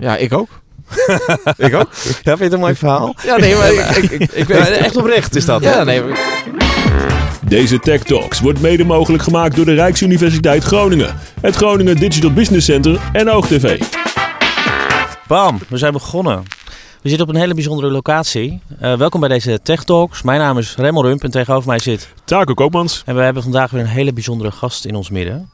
Ja, ik ook. ik ook. Ja, vind je het een mooi verhaal? Ja, nee, maar ik, ik, ik, ik weet... echt oprecht is dat. Ja, hè? nee, Deze Tech Talks wordt mede mogelijk gemaakt door de Rijksuniversiteit Groningen, het Groningen Digital Business Center en OogTV. Bam, we zijn begonnen. We zitten op een hele bijzondere locatie. Eh, welkom bij deze Tech Talks. Mijn naam is Remmel Rump en tegenover mij zit... Taco Koopmans. En we hebben vandaag weer een hele bijzondere gast in ons midden.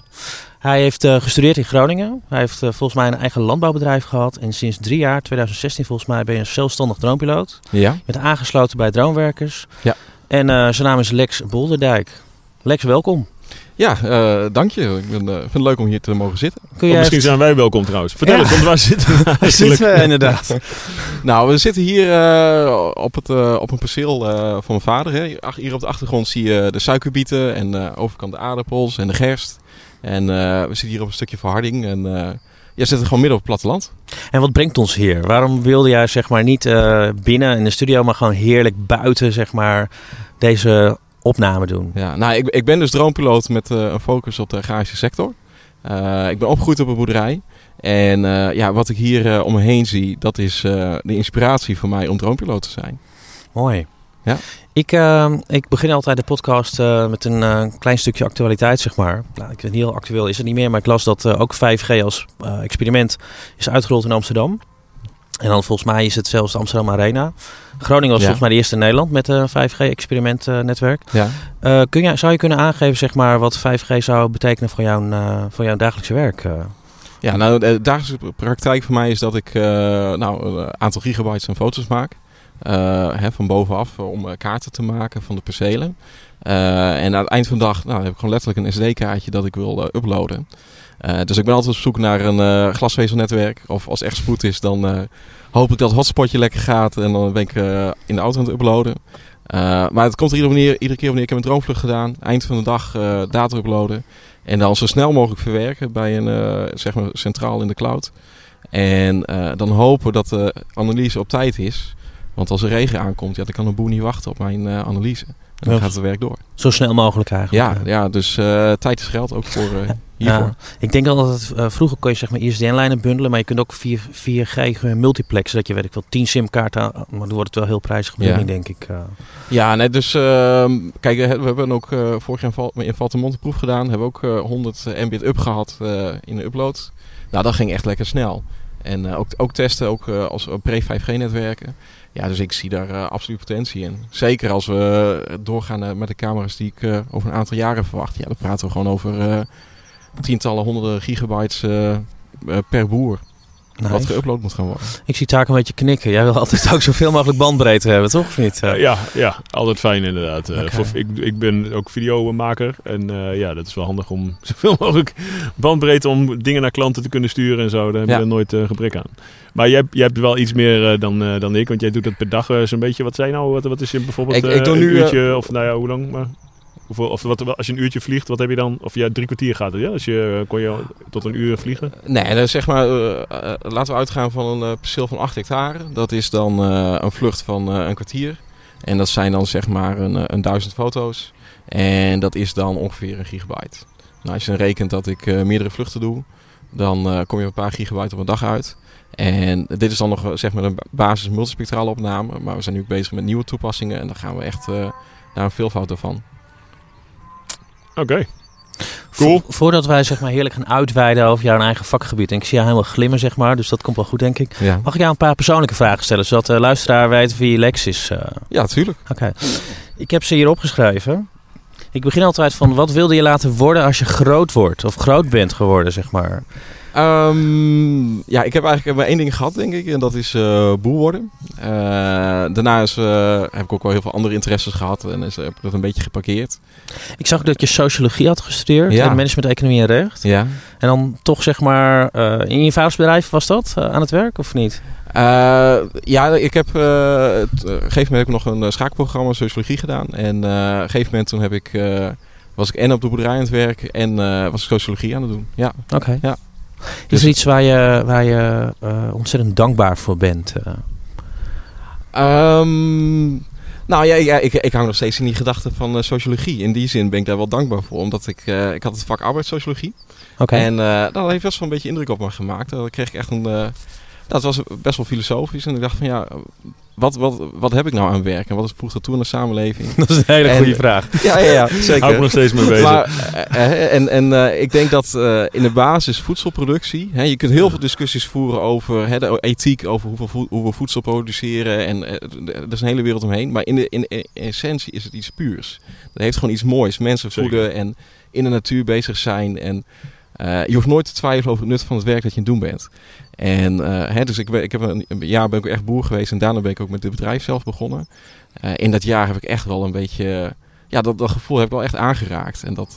Hij heeft eh, gestudeerd in Groningen. Hij heeft eh, volgens mij een eigen landbouwbedrijf gehad. En sinds drie jaar, 2016 volgens mij, ben je een zelfstandig dronepiloot. Ja, bent aangesloten bij Dronewerkers. Ja. En eh, zijn naam is Lex Bolderdijk. Lex, welkom. ja eh, dank je. Ik ben, eh, vind het leuk om hier te mogen zitten. Jij misschien zijn wij welkom trouwens. Vertel Ja. eens, want waar zitten we Daar eigenlijk? zitten we inderdaad. Nou, we zitten hier eh, op, het, op een perceel eh, van mijn vader. Hè. Hier op de achtergrond zie je de suikerbieten en de overkant de aardappels en de gerst. En eh, we zitten hier op een stukje verharding. En ja, we zitten gewoon midden op het platteland. En wat brengt ons hier? Waarom wilde jij zeg maar niet eh, binnen in de studio, maar gewoon heerlijk buiten zeg maar deze opname doen? Ja, nou, ik, ik ben dus dronepiloot met eh, een focus op de agrarische sector. Ik ben opgegroeid op een boerderij. En ja, wat ik hier om me heen zie, dat is de inspiratie voor mij om dronepiloot te zijn. Mooi. Ja. Ik, eh, ik begin altijd de podcast eh, met een eh, klein stukje actualiteit, zeg maar. Nou, ik weet niet heel actueel is het niet meer, maar ik las dat eh, ook 5G als experiment is uitgerold in Amsterdam. En dan volgens mij is het zelfs de Amsterdam Arena. Groningen was Ja. volgens mij de eerste in Nederland met een 5G-experimentnetwerk. Ja. Kun zou je kunnen aangeven zeg maar, wat 5G zou betekenen voor jouw, voor jouw dagelijkse werk? Ja, nou, de dagelijkse praktijk voor mij is dat ik nou, een aantal gigabytes aan foto's maak. Eh, hè, van bovenaf eh, om eh, kaarten te maken van de percelen. En aan het eind van de dag nou, heb ik gewoon letterlijk een SD-kaartje dat ik wil uploaden. Dus ik ben altijd op zoek naar een glasvezelnetwerk. Of als echt spoed is, dan hoop ik dat het hotspotje lekker gaat. En dan ben ik in de auto aan het uploaden. Maar het komt er iedere, manier, iedere keer wanneer ik heb een droomvlucht gedaan. Eind van de dag data uploaden. En dan zo snel mogelijk verwerken bij een zeg maar centraal in de cloud. En dan hopen dat de analyse op tijd is. Want als er regen aankomt, ja, dan kan een boer niet wachten op mijn uh, analyse. En dan gaat het werk door. Zo snel mogelijk eigenlijk. Ja, ja dus uh, tijd is geld ook voor uh, hiervoor. Ja. Ik denk al dat het, vroeger kon je zeg maar ISDN-lijnen bundelen, maar je kunt ook 4, 4G multiplexen, dat je weet ik wel 10 simkaarten, maar dan wordt het wel heel prijzig, Ja. denk ik. Ja, nee, dus ehm, kijk, we hebben ook vorig jaar in, Val in Valtemont een proef gedaan. Hebben ook uh, 100 Mbit up gehad in de upload. Nou, dat ging echt lekker snel. En ook, ook testen, ook als pre-5G-netwerken. Ja, dus ik zie daar uh, absoluut potentie in. Zeker als we doorgaan uh, met de camera's die ik over een aantal jaren verwacht. Ja, dan praten we gewoon over tientallen, honderden gigabytes per boer. Nice. Wat geüpload moet gaan worden. Ik zie Taak een beetje knikken. Jij wil altijd ook zoveel mogelijk bandbreedte hebben, toch? Of niet? Uh, ja, ja, altijd fijn inderdaad. Okay. Voor, ik, ik ben ook videomaker. En uh, ja, dat is wel handig om zoveel mogelijk bandbreedte om dingen naar klanten te kunnen sturen en zo. Daar heb je ja. nooit uh, gebrek aan. Maar jij, jij hebt wel iets meer uh, dan, uh, dan ik, want jij doet dat per dag uh, zo'n beetje. Wat zijn nou? Wat, wat is je bijvoorbeeld ik, ik doe een nu, uurtje of nou ja, hoe lang? Maar, Of wat, als je een uurtje vliegt, wat heb je dan? Of ja, drie kwartier gaat het, ja? Als je, kon je tot een uur vliegen? Nee, zeg maar, uh, uh, laten we uitgaan van een perceel van 8 hectare. Dat is dan een vlucht van een kwartier. En dat zijn dan zeg maar een, een duizend foto's. En dat is dan ongeveer een gigabyte. Nou, als je dan rekent dat ik meerdere vluchten doe, dan kom je een paar gigabyte op een dag uit. En dit is dan nog zeg maar een basis multispectrale opname. Maar we zijn nu bezig met nieuwe toepassingen. En dan gaan we echt naar een veelvoud ervan. Oké. Okay. Cool. Vo voordat wij zeg maar heerlijk gaan uitweiden over jouw eigen vakgebied. En ik zie jou helemaal glimmen, zeg maar. Dus dat komt wel goed, denk ik. Ja. Mag ik jou een paar persoonlijke vragen stellen, zodat de luisteraar weet wie Lex is? Uh... Ja, tuurlijk. Oké. Okay. Ik heb ze hier opgeschreven. Ik begin altijd van, wat wilde je laten worden als je groot wordt? Of groot bent geworden, zeg maar. Um, ja, ik heb eigenlijk maar één ding gehad, denk ik. En dat is uh, boer worden. Uh, daarna is, uh, heb ik ook wel heel veel andere interesses gehad. En is, heb ik dat een beetje geparkeerd. Ik zag dat je sociologie had gestudeerd. Ja. En management, economie en recht. Ja. En dan toch zeg maar, in je vadersbedrijf was dat aan het werk of niet? Uh, ja, ik heb uh, op een gegeven moment heb ik nog een schaakprogramma sociologie gedaan. En op een gegeven moment toen heb ik, was ik en op de boerderij aan het werk en was ik sociologie aan het doen. Ja. Oké. Okay. Ja. Is er iets waar je, waar je uh, ontzettend dankbaar voor bent? Uh? Um, nou ja, ja ik, ik hou nog steeds in die gedachte van uh, sociologie. In die zin ben ik daar wel dankbaar voor. Omdat ik, ik had het vak arbeidssociologie. Okay. En dat heeft best wel een beetje indruk op me gemaakt. Daar kreeg ik echt een, dat was best wel filosofisch. En ik dacht van ja, wat, wat, wat heb ik nou aan werk en wat voegt dat toe aan de samenleving? Dat is een hele goede vraag. Ja, ja, ja zeker. Hou ik nog steeds mee bezig. Maar, eh, en en uh, ik denk dat uh, in de basis voedselproductie, hè, je kunt heel veel discussies voeren over hè, de ethiek, over hoeveel hoe we voedsel produceren. En er is een hele wereld omheen. Maar in, de, in, in, essentie is het iets puurs. Dat heeft gewoon iets moois. Mensen voeden en in de natuur bezig zijn. En je hoeft nooit te twijfelen over het nut van het werk dat je aan het doen bent. En uh, hè, dus ik, ik heb een, een, jaar ben ik echt boer geweest en daarna ben ik ook met het bedrijf zelf begonnen. Uh, in dat jaar heb ik echt wel een beetje, ja, dat, dat gevoel heb ik wel echt aangeraakt. En dat,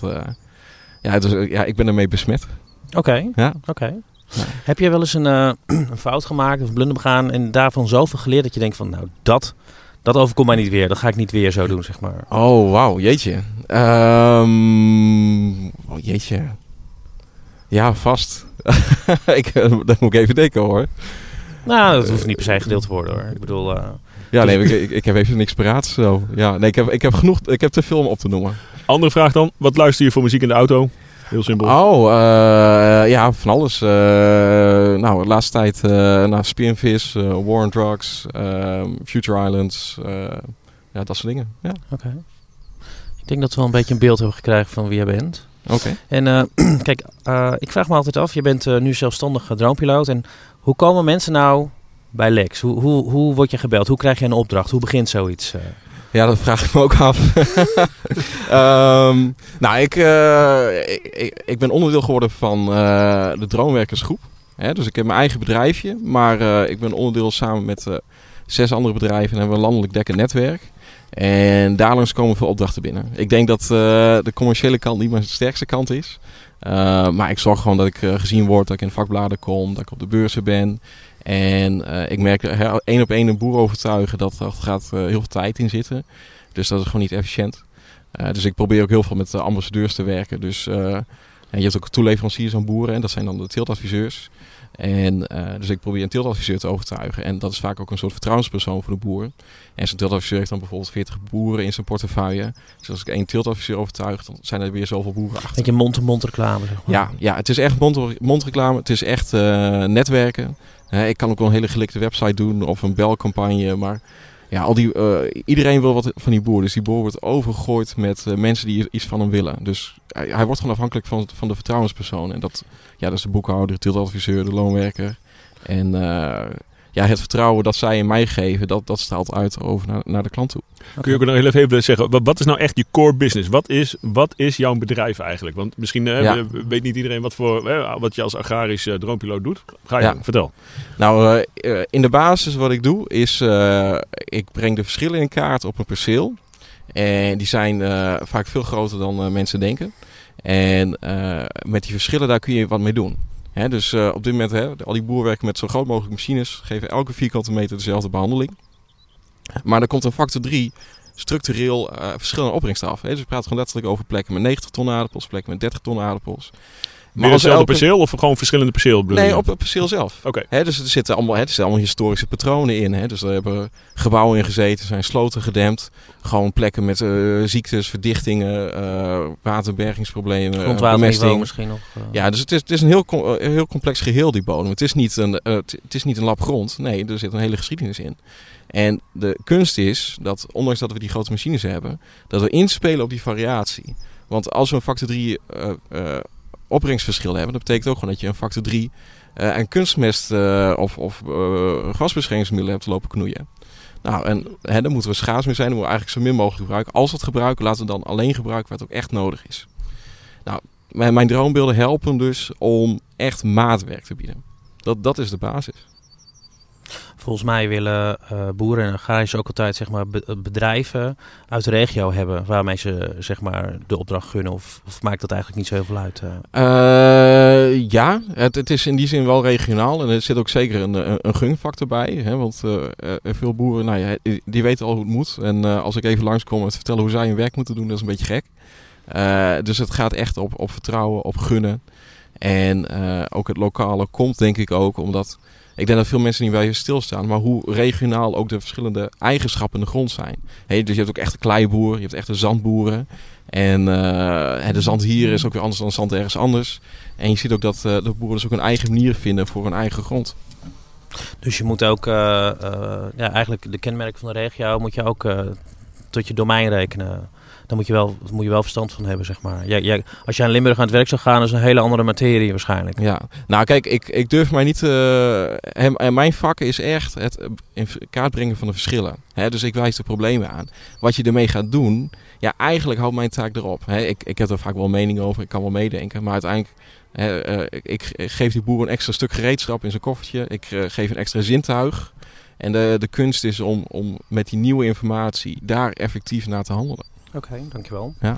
ja, dus, ja, ik ben ermee besmet. Oké, okay. ja. oké. Ja. Heb jij wel eens een, een, fout gemaakt of een blunder begaan en daarvan zoveel geleerd dat je denkt van, nou, dat, dat overkomt mij niet weer. Dat ga ik niet weer zo doen, zeg maar. Oh, wauw, jeetje. Um, oh, jeetje. Ja, vast. ik, eh, dat moet ik even denken hoor. Nou, dat hoeft niet per se gedeeld te worden hoor. Ik bedoel... Uh, ja, nee, ik, ik, heb even niks paraat zo. Ja, nee, ik heb, ik heb genoeg, ik heb te veel om op te noemen. Andere vraag dan, wat luister je voor muziek in de auto? Heel simpel. Oh, uh, ja, van alles. Uh, nou, de laatste tijd uh, nou, Spinvis, War on Drugs, ehm, Future Islands, ja, dat soort dingen. Ja. Oké. Ik denk dat we wel een beetje een beeld hebben gekregen van wie je bent. Oké. En uh, kijk, uh, ik vraag me altijd af, je bent uh, nu zelfstandig droompiloot. En hoe komen mensen nou bij Lex? Hoe, hoe, hoe word je gebeld? Hoe krijg je een opdracht? Hoe begint zoiets? Ja, dat vraag ik me ook af. um, nou, ik, ik, ik, ben onderdeel geworden van de Droomwerkersgroep. Hè, dus ik heb mijn eigen bedrijfje. Maar ik ben onderdeel samen met zes andere bedrijven en hebben we een landelijk dekkend netwerk. En daarlangs komen veel opdrachten binnen. Ik denk dat uh, de commerciële kant niet mijn sterkste kant is. Uh, maar ik zorg gewoon dat ik uh, gezien word, dat ik in vakbladen kom, dat ik op de beurzen ben. En ik merk één op één een boer overtuigen, dat er gaat heel veel tijd in zitten. Dus dat is gewoon niet efficiënt. dus ik probeer ook heel veel met ambassadeurs te werken. Dus je hebt ook toeleveranciers aan boeren en dat zijn dan de teeltadviseurs. En uh, dus ik probeer een teeltadviseur te overtuigen. En dat is vaak ook een soort vertrouwenspersoon voor de boer. En zo'n teeltadviseur heeft dan bijvoorbeeld 40 boeren in zijn portefeuille. Dus als ik één teeltadviseur overtuig, dan zijn er weer zoveel boeren achter. Denk je mond-to-mond reclame? Zeg maar. ja, ja, het is echt mond-reclame. Het is echt uh, netwerken. ik kan ook wel een hele gelikte website doen of een belcampagne. Maar ja, al die, uh, iedereen wil wat van die boer. Dus die boer wordt overgegooid met uh, mensen die iets van hem willen. Dus hij, hij, wordt gewoon afhankelijk van, van de vertrouwenspersoon. En dat, ja, dat is de boekhouder, de tiltadviseur, de loonwerker. En uh, ja, het vertrouwen dat zij in mij geven, dat, dat straalt uit over naar, naar de klant toe. Kun je ook nog heel even zeggen, wat, wat, is nou echt je core business? Wat is, wat is jouw bedrijf eigenlijk? Want misschien ja. weet niet iedereen wat, voor, wat je als agrarisch uh, droompiloot doet. Ga je, ja. vertel. Nou, uh, in de basis wat ik doe is, uh, ik breng de verschillen in kaart op een perceel. En die zijn vaak veel groter dan mensen denken. En met die verschillen daar kun je wat mee doen. Hè, dus uh, op dit moment, hè, al die boeren werken met zo groot mogelijk machines, geven elke vierkante meter dezelfde behandeling. Maar er komt een factor 3 structureel uh, verschillende opbrengst af. Hè. Dus we praten gewoon letterlijk over plekken met 90 ton aardappels, plekken met 30 ton aardappels. Maar hetzelfde elke... perceel of gewoon verschillende perceel? Nee, op het perceel zelf. Oké. Okay. Dus er zitten allemaal, hè, er zitten allemaal historische patronen in. Hè. Dus er hebben gebouwen in gezeten, zijn sloten gedempt. Gewoon plekken met uh, ziektes, verdichtingen, uh, waterbergingsproblemen. Grondwaterniveau misschien nog. Uh... Ja, dus het is, het is een heel, heel complex geheel, die bodem. Het is, niet een, het is niet een lap grond. Nee, er zit een hele geschiedenis in. En de kunst is dat, ondanks dat we die grote machines hebben, dat we inspelen op die variatie. Want als we een factor 3 opbrengstverschil hebben. Dat betekent ook gewoon dat je een factor 3 uh, en kunstmest uh, of, of grasbeschermingsmiddelen hebt lopen knoeien. Nou, en hè, dan moeten we schaars mee zijn. Dan moeten we eigenlijk zo min mogelijk gebruiken. Als we het gebruiken, laten we dan alleen gebruiken wat ook echt nodig is. Nou, mijn, mijn droombeelden helpen dus om echt maatwerk te bieden. Dat, dat is de basis. Volgens mij willen uh, boeren en agrariërs ook altijd zeg maar, bedrijven uit de regio hebben waarmee ze zeg maar, de opdracht gunnen. Of, maakt dat eigenlijk niet zo heel veel uit? Uh? Uh, ja, het, is in die zin wel regionaal. En er zit ook zeker een, een, een gunfactor bij. Hè, want veel boeren nou ja, die, die, weten al hoe het moet. En als ik even langskom en vertellen hoe zij hun werk moeten doen, dat is een beetje gek. dus het gaat echt op, op vertrouwen, op gunnen. En ook het lokale komt denk ik ook omdat ik denk dat veel mensen niet bij stilstaan, maar hoe regionaal ook de verschillende eigenschappen in de grond zijn. Dus je hebt ook echte kleiboeren, je hebt echte zandboeren. En uh, de zand hier is ook weer anders dan zand ergens anders. En je ziet ook dat uh, de boeren dus ook een eigen manier vinden voor hun eigen grond. Dus je moet ook, ja, eigenlijk de kenmerken van de regio moet je ook tot je domein rekenen dan moet je wel, moet je wel verstand van hebben, zeg maar. Jij, jij, als je aan Limburg aan het werk zou gaan, is een hele andere materie waarschijnlijk. Ja, nou kijk, ik, ik durf mij niet... Uh, mijn vak is echt het in kaart brengen van de verschillen. Dus ik wijs de problemen aan. Wat je ermee gaat doen, ja, eigenlijk houdt mijn taak erop. Ik, ik heb er vaak wel mening over, ik kan wel meedenken. Maar uiteindelijk, hè, ik, geef die boer een extra stuk gereedschap in zijn koffertje. Ik geef een extra zintuig. En de, de kunst is om, om met die nieuwe informatie daar effectief naar te handelen. Oké, dankjewel. Ja.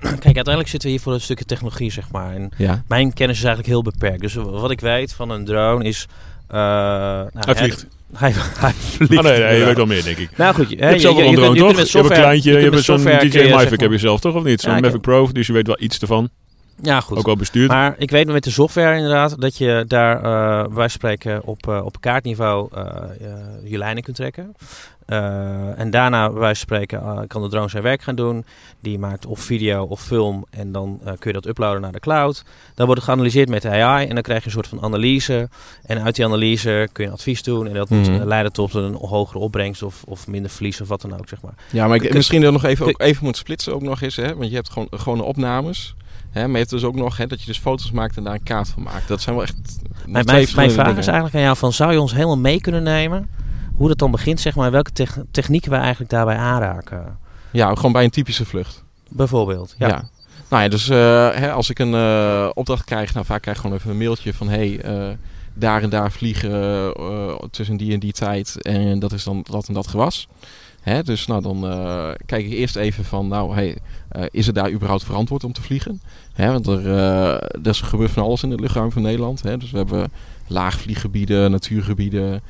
Kijk, uiteindelijk zitten we hier voor een stukje technologie, zeg maar. En ja. mijn kennis is eigenlijk heel beperkt. Dus wat ik weet van een drone is... Uh, nou, hij vliegt. Hij, hij vliegt. Oh nee, nee je weet wel meer, denk ik. Nou goed, je, je hebt zelf wel een drone, toch? Je, hebt een kleintje, je, hebt zo'n DJ Mavic heb je zelf, toch? Of niet? Zo'n Mavic Pro, dus je weet wel iets ervan. Ja, goed. Ook al bestuurd. Maar ik weet met de software inderdaad dat je daar uh, bij spreken op, uh, op kaartniveau uh, je lijnen kunt trekken. En daarna, van spreken, kan de drone zijn werk gaan doen. Die maakt of video of film en dan kun je dat uploaden naar de cloud. Dan wordt het geanalyseerd met de AI en dan krijg je een soort van analyse. En uit die analyse kun je advies doen en dat moet mm -hmm. leiden tot een hogere opbrengst of, of minder verlies of wat dan ook, zeg maar. Ja, maar ik, misschien er nog even, ook even moet splitsen ook nog eens, hè? want je hebt gewoon, gewoon opnames. Hè, maar je hebt dus ook nog hè, dat je dus foto's maakt en daar een kaart van maakt. Dat zijn wel echt. Mijn, mijn, mijn vraag dingen. is eigenlijk aan jou: van, zou je ons helemaal mee kunnen nemen? hoe dat dan begint, zeg maar, welke technieken we eigenlijk daarbij aanraken. Ja, gewoon bij een typische vlucht. Bijvoorbeeld, ja. ja. Nou ja, dus uh, hè, als ik een uh, opdracht krijg, nou vaak krijg ik gewoon even een mailtje van hey, uh, daar en daar vliegen tussen die en die tijd en dat is dan dat en dat gewas. Hè, dus nou, dan kijk ik eerst even van, nou, hey, is het daar überhaupt verantwoord om te vliegen? Hè, want er, er gebeurt van alles in het luchtruim van Nederland. Hè, dus we hebben laagvlieggebieden, natuurgebieden,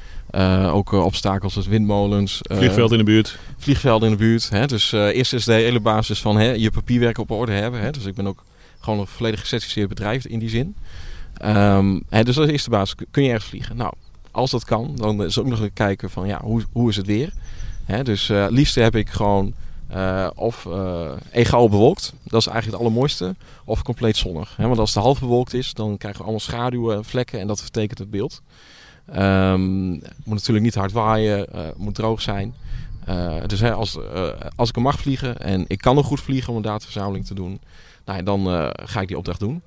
ook obstakels als windmolens. Vliegveld in de buurt. Vliegvelden in de buurt. Hè? Dus eerst is de hele basis van hè, je papierwerk op orde hebben. Hè? Dus ik ben ook gewoon een volledig gecertificeerd bedrijf in die zin. Um, hè, dus dat is de eerste basis. Kun je ergens vliegen? Nou, als dat kan, dan is ook nog een kijken van ja, hoe, hoe is het weer? Hè? Dus het liefste heb ik gewoon of egaal bewolkt. Dat is eigenlijk het allermooiste. Of compleet zonnig. Hè? Want als het half bewolkt is, dan krijgen we allemaal schaduwen, vlekken en dat vertekent het beeld. Um, moet natuurlijk niet hard waaien, uh, moet droog zijn. Uh, dus hè, als, uh, als ik er mag vliegen en ik kan nog goed vliegen om een dataverzameling te doen, nou, dan ga ik die opdracht doen.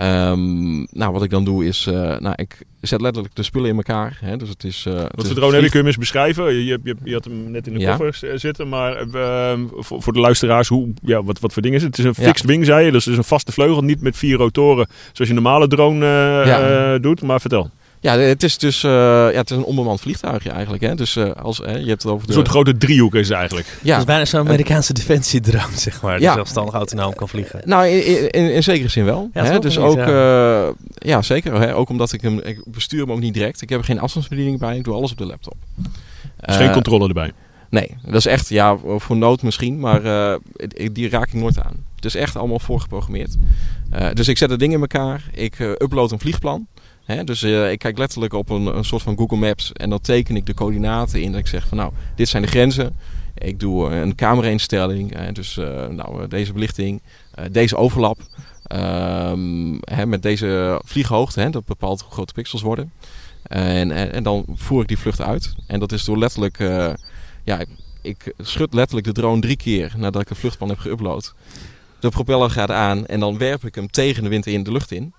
Um, nou, wat ik dan doe is, nou, ik zet letterlijk de spullen in elkaar. Hè, dus het is, wat voor drone heb je? Kun je hem eens beschrijven? Je, je, je had hem net in de ja. koffer zitten, maar ehm, voor, voor, de luisteraars, hoe, ja, wat, wat voor ding is het? Het is een fixed ja. wing, zei je, dus het is een vaste vleugel, niet met vier rotoren zoals je een normale drone ja. doet. Maar vertel. Ja, het is dus uh, ja, het is een onbemand vliegtuigje eigenlijk. Hè? Dus uh, als, hè, je hebt het over de... Een soort grote driehoek is het eigenlijk. Ja. Het is bijna zo'n Amerikaanse defensiedrone, zeg maar. Die ja. zelfstandig autonoom kan vliegen. Nou, in, in, in zekere zin wel. Ja, hè? Dus ook, ja. Uh, ja, zeker. Hè? Ook omdat ik hem, ik bestuur hem ook niet direct. Ik heb er geen afstandsbediening bij. Ik doe alles op de laptop. Dus geen controle erbij? Nee, dat is echt, ja, voor nood misschien, maar die raak ik nooit aan. Het is echt allemaal voorgeprogrammeerd. dus ik zet het ding in elkaar. Ik upload een vliegplan. Dus uh, ik kijk letterlijk op een, een soort van Google Maps en dan teken ik de coördinaten in. Dat ik zeg van nou, dit zijn de grenzen. Ik doe een camera-instelling, dus uh, nou, deze belichting, deze overlap. Hè, met deze vlieghoogte, dat bepaalt hoe groot de pixels worden. En, en, dan voer ik die vlucht uit. En dat is door letterlijk, ja, ik schud letterlijk de drone drie keer nadat ik de vluchtplan heb geüpload. De propeller gaat aan en dan werp ik hem tegen de wind in de lucht in.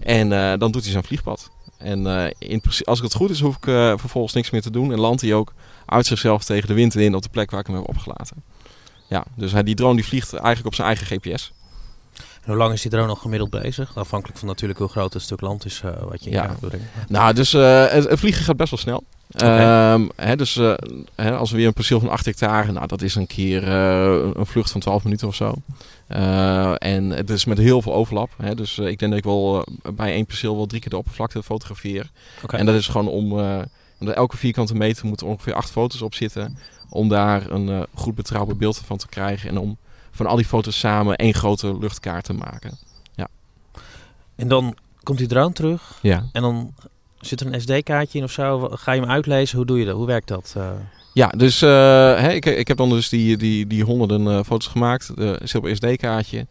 En uh, dan doet hij zijn vliegpad. En uh, in, als het goed is, hoef ik uh, vervolgens niks meer te doen. En landt hij ook uit zichzelf tegen de wind in op de plek waar ik hem heb opgelaten. Ja, dus hij, die drone die vliegt eigenlijk op zijn eigen GPS. En hoe lang is die drone nog gemiddeld bezig? Afhankelijk van natuurlijk hoe groot het stuk land is wat je in ja. brengt. Nou, dus het, het, vliegen gaat best wel snel. Okay. Um, hè, dus uh, hè, als we weer een perceel van 8 hectare, nou dat is een keer uh, een vlucht van 12 minuten of zo. Uh, en het is met heel veel overlap. Hè, dus ik denk dat ik wel bij één perceel wel drie keer de oppervlakte fotografeer. Okay. En dat is gewoon om, om elke vierkante meter moeten ongeveer acht foto's op zitten. Om daar een goed betrouwbaar beeld van te krijgen. En om van al die foto's samen één grote luchtkaart te maken. Ja. En dan komt die drone terug. Ja. En dan Zit er een SD-kaartje in of zo? Ga je hem uitlezen? Hoe doe je dat? Hoe werkt dat? Uh... Ja, dus hè, ik, ik heb dan dus die, die, die honderden uh, foto's gemaakt. Uh, zit op SD-kaartje.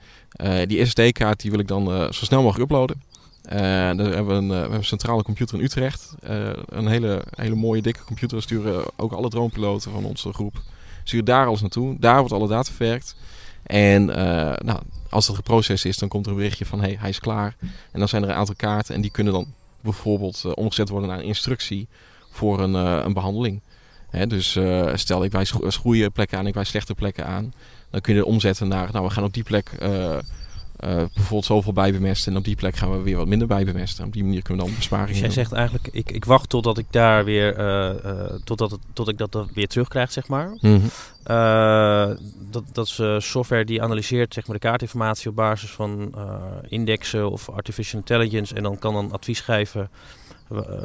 die SD-kaart die wil ik dan zo snel mogelijk uploaden. daar hebben we, een, we hebben een centrale computer in Utrecht. een hele, hele mooie dikke computer. Sturen ook alle dronepiloten van onze groep. Sturen daar alles naartoe. Daar wordt alle data verwerkt. En nou, als dat geprocessed is, dan komt er een berichtje van hey, hij is klaar. En dan zijn er een aantal kaarten en die kunnen dan bijvoorbeeld omgezet worden naar een instructie voor een, een behandeling. Hè, dus stel ik wijs goede plekken aan, ik wijs slechte plekken aan. Dan kun je omzetten naar, nou we gaan op die plek bijvoorbeeld zoveel bijbemesten. En op die plek gaan we weer wat minder bijbemesten. Op die manier kunnen we dan besparingen dus jij zegt eigenlijk, ik, ik wacht totdat ik daar weer, uh, totdat, het, tot ik dat weer terugkrijg, zeg maar. Mm dat, dat is software die analyseert zeg maar, de kaartinformatie op basis van indexen of artificial intelligence. En dan kan dan advies geven,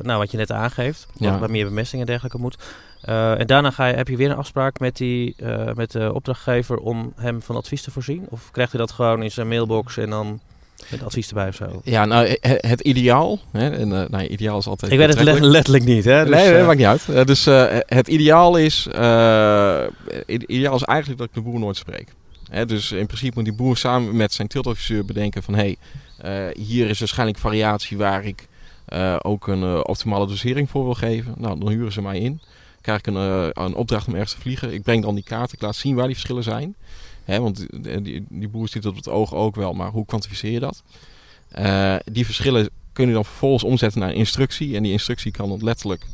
nou wat je net aangeeft. Ja. Waar meer bemesting en dergelijke moet. Uh, en daarna ga je, heb je weer een afspraak met, die, uh, met de opdrachtgever om hem van advies te voorzien? Of krijgt hij dat gewoon in zijn mailbox en dan met advies erbij of zo? Ja, nou, het, ideaal. Hè, en, uh, nou, ideaal is altijd. Ik weet het letterlijk niet, hè? Dus, nee, dat maakt niet uit. dus het ideaal is. ideaal is eigenlijk dat ik de boer nooit spreek. Hè, dus in principe moet die boer samen met zijn teeltadviseur bedenken: van hé, hey, hier is waarschijnlijk variatie waar ik ook een optimale dosering voor wil geven. Nou, dan huren ze mij in krijg ik een, uh, een opdracht om ergens te vliegen. Ik breng dan die kaart, ik laat zien waar die verschillen zijn. Hè, want die, die, die boer ziet dat op het oog ook wel, maar hoe kwantificeer je dat? Uh, die verschillen kun je dan vervolgens omzetten naar een instructie. En die instructie kan dan letterlijk,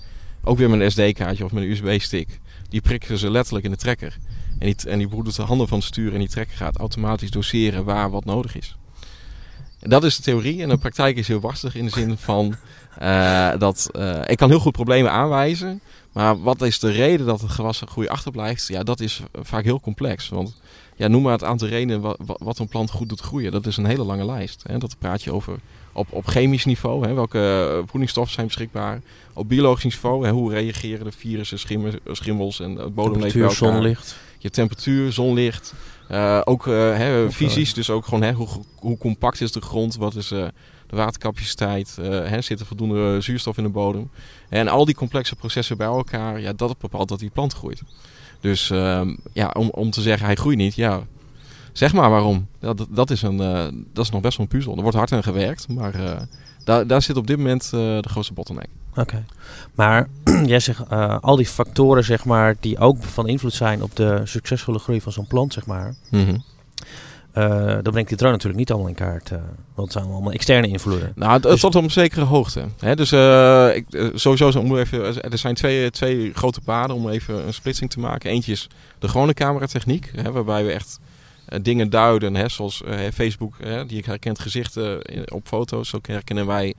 ook weer met een SD-kaartje of met een USB-stick, die prikken ze letterlijk in de trekker. En die, en die doet de handen van het stuur en die trekker gaat automatisch doseren waar wat nodig is. Dat is de theorie. En de praktijk is heel warstig in de zin van dat ik kan heel goed problemen aanwijzen. Maar wat is de reden dat het gewas een groei achterblijft? Ja, dat is vaak heel complex. Want ja, noem maar het aantal redenen wat, een plant goed doet groeien. Dat is een hele lange lijst. Hè. Dat praat je over op, op chemisch niveau. Hè. Welke voedingsstoffen zijn beschikbaar? Op biologisch niveau. Hè. Hoe reageren de virussen, schimmels en het bodemleven zonlicht. Je temperatuur, zonlicht. Uh, ook uh, hè, fysisch, dus ook gewoon hè, hoe, hoe compact is de grond? Wat is uh, de watercapaciteit, hè, zit er voldoende zuurstof in de bodem. En al die complexe processen bij elkaar, ja, dat bepaalt dat die plant groeit. Dus uh, ja, om, om te zeggen hij groeit niet, ja, zeg maar waarom. Dat, dat, is, een, uh, dat is nog best wel een puzzel. Er wordt hard aan gewerkt, maar uh, daar, daar zit op dit moment de grootste bottleneck. Oké, maar jij zegt al die factoren zeg maar, die ook van invloed zijn op de succesvolle groei van zo'n plant, zeg maar. Mm -hmm. Uh, dan brengt die drone natuurlijk niet allemaal in kaart. Uh, want het zijn allemaal externe invloeden. Nou, het, dus... tot op een zekere hoogte. Hè? Dus uh, ik, sowieso, om even, er zijn twee, twee grote paden om even een splitsing te maken. Eentje is de gewone cameratechniek, hè, waarbij we echt dingen duiden, hè, zoals Facebook, hè, die herkent gezichten op foto's. Zo herkennen wij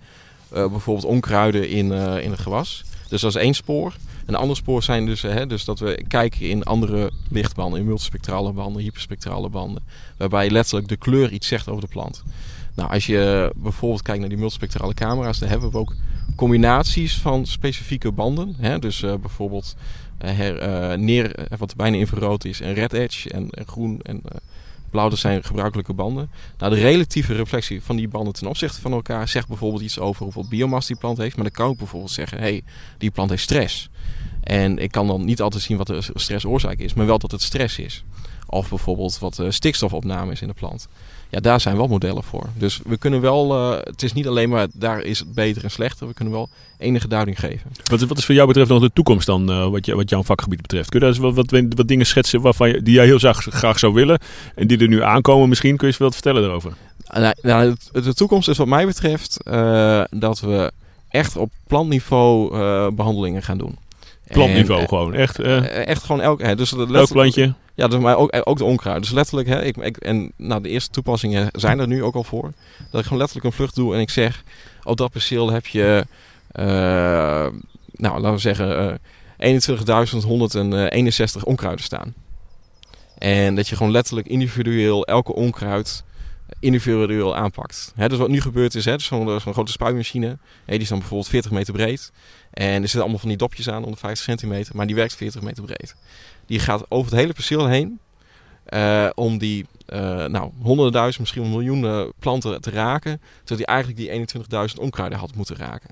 bijvoorbeeld onkruiden in, in het gewas. Dus dat is één spoor. Een ander spoor zijn dus, hè, dus dat we kijken in andere lichtbanden, in multispectrale banden, hyperspectrale banden. Waarbij letterlijk de kleur iets zegt over de plant. Nou, als je bijvoorbeeld kijkt naar die multispectrale camera's, dan hebben we ook combinaties van specifieke banden. Hè? Dus uh, bijvoorbeeld her, uh, neer, wat bijna infrarood is, en red edge en, en groen en blauw, dat zijn gebruikelijke banden. Nou, de relatieve reflectie van die banden ten opzichte van elkaar zegt bijvoorbeeld iets over hoeveel biomasse die plant heeft. Maar dan kan ik bijvoorbeeld zeggen, hey, die plant heeft stress. En ik kan dan niet altijd zien wat de stressoorzaak is, maar wel dat het stress is. Of bijvoorbeeld wat de stikstofopname is in de plant. Ja, daar zijn wel modellen voor. Dus we kunnen wel, uh, het is niet alleen maar daar is het beter en slechter. We kunnen wel enige duiding geven. Wat, wat is voor jou betreft nog de toekomst dan, uh, wat, je, wat jouw vakgebied betreft? Kun je daar eens wat, wat, wat dingen schetsen waarvan je, die jij heel graag, graag zou willen en die er nu aankomen misschien? Kun je eens wat vertellen daarover? Nou, nou, de toekomst is wat mij betreft uh, dat we echt op plantniveau behandelingen gaan doen. Plantniveau en, gewoon, echt? Uh, echt gewoon elk, hè, dus elk plantje? Ja, dus, maar ook, ook de onkruid. Dus letterlijk, hè, ik, ik, en nou, de eerste toepassingen zijn er nu ook al voor. Dat ik gewoon letterlijk een vlucht doe en ik zeg... Op dat perceel heb je, uh, nou laten we zeggen, uh, 21.161 onkruiden staan. En dat je gewoon letterlijk individueel elke onkruid individueel aanpakt. Hè, dus wat nu gebeurt is, hè, dus zo'n grote spuitmachine. Die is dan bijvoorbeeld 40 meter breed. En er zitten allemaal van die dopjes aan, onder 50 centimeter. Maar die werkt 40 meter breed. Die gaat over het hele perceel heen. Uh, om die uh, nou, honderdduizend, misschien miljoenen planten te raken. Zodat hij eigenlijk die 21.000 onkruiden had moeten raken.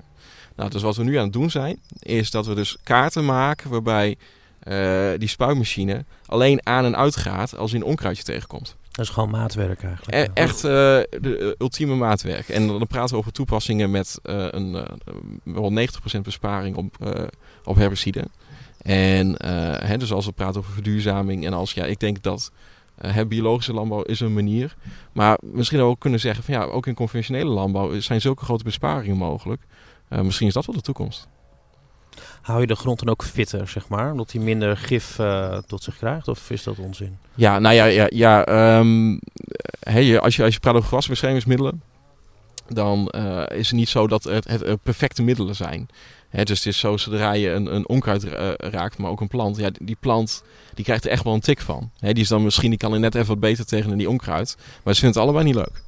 Nou, dus wat we nu aan het doen zijn, is dat we dus kaarten maken waarbij uh, die spuitmachine alleen aan en uit gaat als hij een onkruidje tegenkomt. Dat is gewoon maatwerk eigenlijk. E echt uh, de ultieme maatwerk. En dan praten we over toepassingen met uh, een wel 90% besparing op, op herbicide. En hè, dus als we praten over verduurzaming en als ja, ik denk dat biologische landbouw is een manier. Maar misschien ook kunnen zeggen van ja, ook in conventionele landbouw zijn zulke grote besparingen mogelijk. misschien is dat wel de toekomst. Hou je de grond dan ook fitter, zeg maar? Omdat hij minder gif uh, tot zich krijgt? Of is dat onzin? Ja, nou ja, ja, ja hey, als, je, als je praat over gewasbeschermingsmiddelen, dan uh, is het niet zo dat het, het, het perfecte middelen zijn. Dus het is zo, zodra je een, een onkruid raakt, maar ook een plant, ja, die plant die krijgt er echt wel een tik van. Die is dan misschien, die kan er net even wat beter tegen dan die onkruid. Maar ze vinden het allebei niet leuk.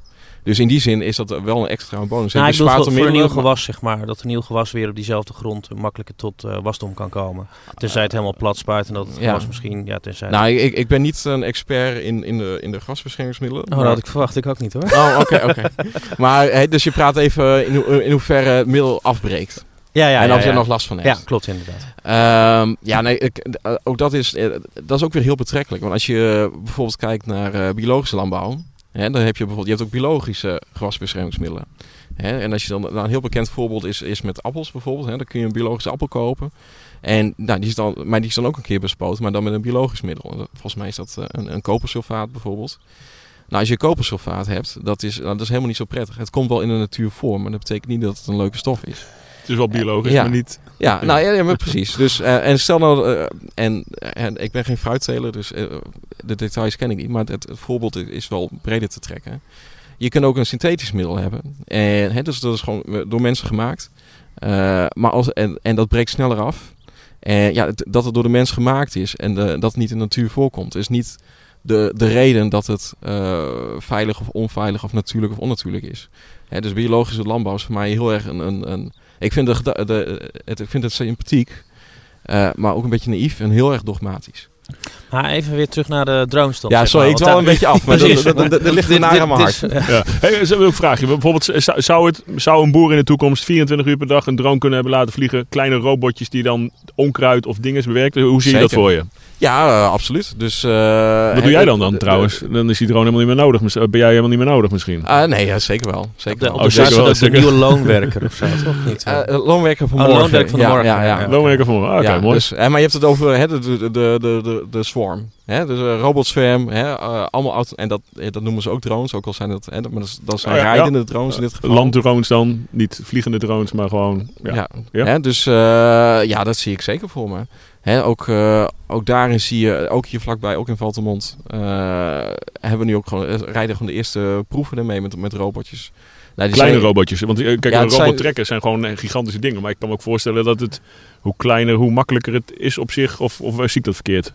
Dus in die zin is dat wel een extra bonus. Nou, ik bedoel, voor, voor een nieuw gewas, zeg maar. Dat een nieuw gewas weer op diezelfde grond makkelijker tot uh, wasdom kan komen. Tenzij het helemaal plat spuit en dat het ja. gewas misschien... Ja, tenzij nou, ik, ik ben niet een expert in, in, de, in de grasbeschermingsmiddelen. Oh, dat had ik verwacht. Ik ook niet hoor. Oh, oké, oké. maar hey, dus je praat even in, ho in hoeverre het middel afbreekt. Ja, ja, en of je er nog last van hebt. Ja, klopt inderdaad. Um, ja, nee, ik, ook dat is, dat is ook weer heel betrekkelijk. Want als je bijvoorbeeld kijkt naar uh, biologische landbouw dan heb je bijvoorbeeld, je hebt ook biologische gewasbeschermingsmiddelen. en als je dan, nou, een heel bekend voorbeeld is, is met appels bijvoorbeeld. dan kun je een biologische appel kopen. En nou, die is dan, maar die is dan ook een keer bespoten, maar dan met een biologisch middel. Volgens mij is dat eh, een, kopersulfaat bijvoorbeeld. Nou, als je kopersulfaat hebt, dat is, nou, dat is helemaal niet zo prettig. Het komt wel in de natuur voor, maar dat betekent niet dat het een leuke stof is. Het is wel biologisch, maar niet... Ja, nou ja, maar precies. Dus, uh, en stel nou, uh, en, en ik ben geen fruitteler, dus uh, de details ken ik niet. Maar het, het, voorbeeld is wel breder te trekken. Je kunt ook een synthetisch middel hebben. En, hè, dus dat is gewoon door mensen gemaakt. maar als, en, en dat breekt sneller af. En ja, dat het door de mens gemaakt is en de, dat het niet in de natuur voorkomt, is niet de, de reden dat het veilig of onveilig of natuurlijk of onnatuurlijk is. Hè, dus biologische landbouw is voor mij heel erg een, een, een ik vind, de, de, het, ik vind het sympathiek, uh, maar ook een beetje naïef en heel erg dogmatisch. Maar even weer terug naar de drones Ja, sorry, ik dwal een beetje af, maar er ligt een naar aan mijn hart. Ja. Hey, wil ik vragen. Bijvoorbeeld, zou, het, zou een boer in de toekomst 24 uur per dag een drone kunnen hebben laten vliegen? Kleine robotjes die dan onkruid of dingen bewerken? Hoe zie je dat voor je? Ja, uh, absoluut. Dus, uh, Wat doe jij dan dan trouwens? Dan is die drone helemaal niet meer nodig. Ben jij helemaal niet meer nodig misschien? Uh, nee, ja, zeker wel. Zeker de, wel. Oh, zeker wel. De nieuwe loonwerker of zo, toch niet? loonwerker van oh, morgen. Loonwerker van ja, morgen. Ja, ja, ja. Loonwerker van morgen, oké, okay, mooi. Dus, maar je hebt het over hè, de, de, de, de, de swarm. Hè? Dus uh, robotswarm, hè? Uh, allemaal auto en dat, dat noemen ze ook drones, ook al zijn dat, hè, maar dat, dat zijn oh, ja, rijdende drones in dit geval. Landdrones dan, niet vliegende drones, maar gewoon. Ja, ja. Hè? dus ja, dat zie ik zeker voor me. Hè, ook, uh, ook daarin zie je, ook hier vlakbij, ook in Valtemont, uh, hebben we nu ook gewoon, rijden gewoon de eerste proeven ermee met, met robotjes. Nou, Kleine zijn, robotjes, want kijk, ja, zijn, zijn gewoon gigantische dingen. Maar ik kan me ook voorstellen dat het, hoe kleiner, hoe makkelijker het is op zich, of, of zie ik dat verkeerd?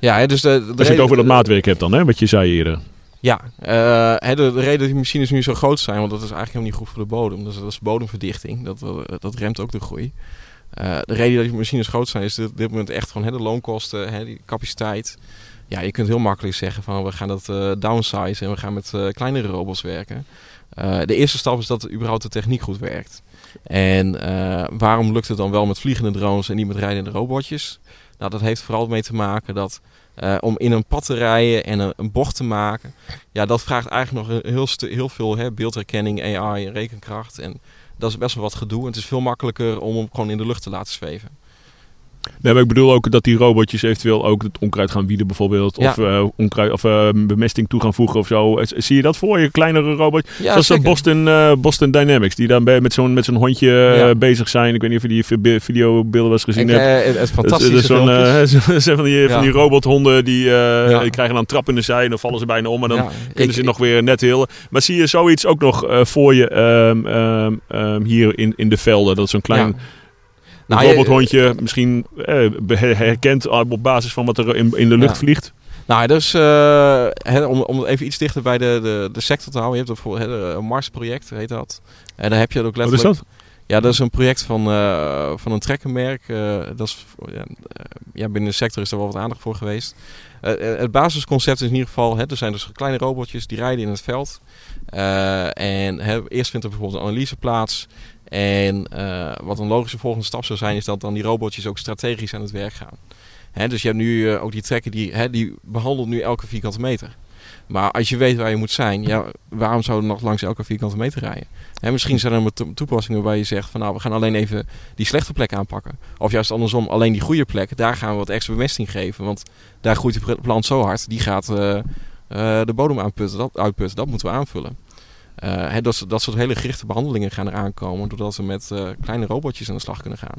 Ja, hè, dus de, de Als je het over dat maatwerk hebt dan, hè, wat je zei eerder. Ja, uh, de, de, reden dat die machines nu zo groot zijn, want dat is eigenlijk helemaal niet goed voor de bodem. Dat is, dat is bodemverdichting, dat, dat remt ook de groei. Uh, de reden dat die machines groot zijn is op dit moment echt gewoon hè, de loonkosten, hè, die capaciteit. Ja, je kunt heel makkelijk zeggen van we gaan dat uh, downsize en we gaan met uh, kleinere robots werken. de eerste stap is dat überhaupt de techniek goed werkt. En waarom lukt het dan wel met vliegende drones en niet met rijdende robotjes? Nou, dat heeft vooral mee te maken dat om in een pad te rijden en een, een, bocht te maken, ja, dat vraagt eigenlijk nog heel, heel veel hè, beeldherkenning, AI, rekenkracht. En dat is best wel wat gedoe. En het is veel makkelijker om hem gewoon in de lucht te laten zweven. Nee, maar ik bedoel ook dat die robotjes eventueel ook het onkruid gaan wieden bijvoorbeeld. Of, uh, onkruid, of uh, bemesting toe gaan voegen of zo. Zie je dat voor je, kleinere robot? Ja, Zoals Boston, uh, Boston Dynamics, die dan met zo'n met zo'n hondje ja. bezig zijn. Ik weet niet of je die videobeelden wel eens gezien hebt. Het is fantastisch. zijn van die, van die robothonden die, die, krijgen dan trap in de zij en dan vallen ze bijna om. En dan kunnen ze nog weer net heel. Maar zie je zoiets ook nog voor je um, um, um, hier in, in de velden? Dat is zo'n klein nou, een robothondje misschien eh, herkent op basis van wat er in, in de lucht vliegt. Nou, dus uh, om, om even iets dichter bij de, de, de sector te houden. Je hebt bijvoorbeeld een Mars-project, heet dat. En daar heb je ook letterlijk... Wat is dat? Ja, dat is een project van, uh, van een trekkermerk. Uh, dat is, ja, binnen de sector is er wel wat aandacht voor geweest. het basisconcept is in ieder geval, hè, er zijn dus kleine robotjes die rijden in het veld. en hè, eerst vindt er bijvoorbeeld een analyse plaats. En uh, wat een logische volgende stap zou zijn, is dat dan die robotjes ook strategisch aan het werk gaan. Hè, dus je hebt nu uh, ook die trekker die, hè, die behandelt nu elke vierkante meter. Maar als je weet waar je moet zijn, ja, waarom zou je nog langs elke vierkante meter rijden? Hè, misschien zijn er toepassingen waar je zegt van nou, we gaan alleen even die slechte plek aanpakken. Of juist andersom, alleen die goede plek, daar gaan we wat extra bemesting geven. Want daar groeit die plant zo hard, die gaat uh, de bodem aanputten, dat, uitputten. Dat moeten we aanvullen. Uh, dat, dat soort hele gerichte behandelingen gaan eraan komen, doordat we met kleine robotjes aan de slag kunnen gaan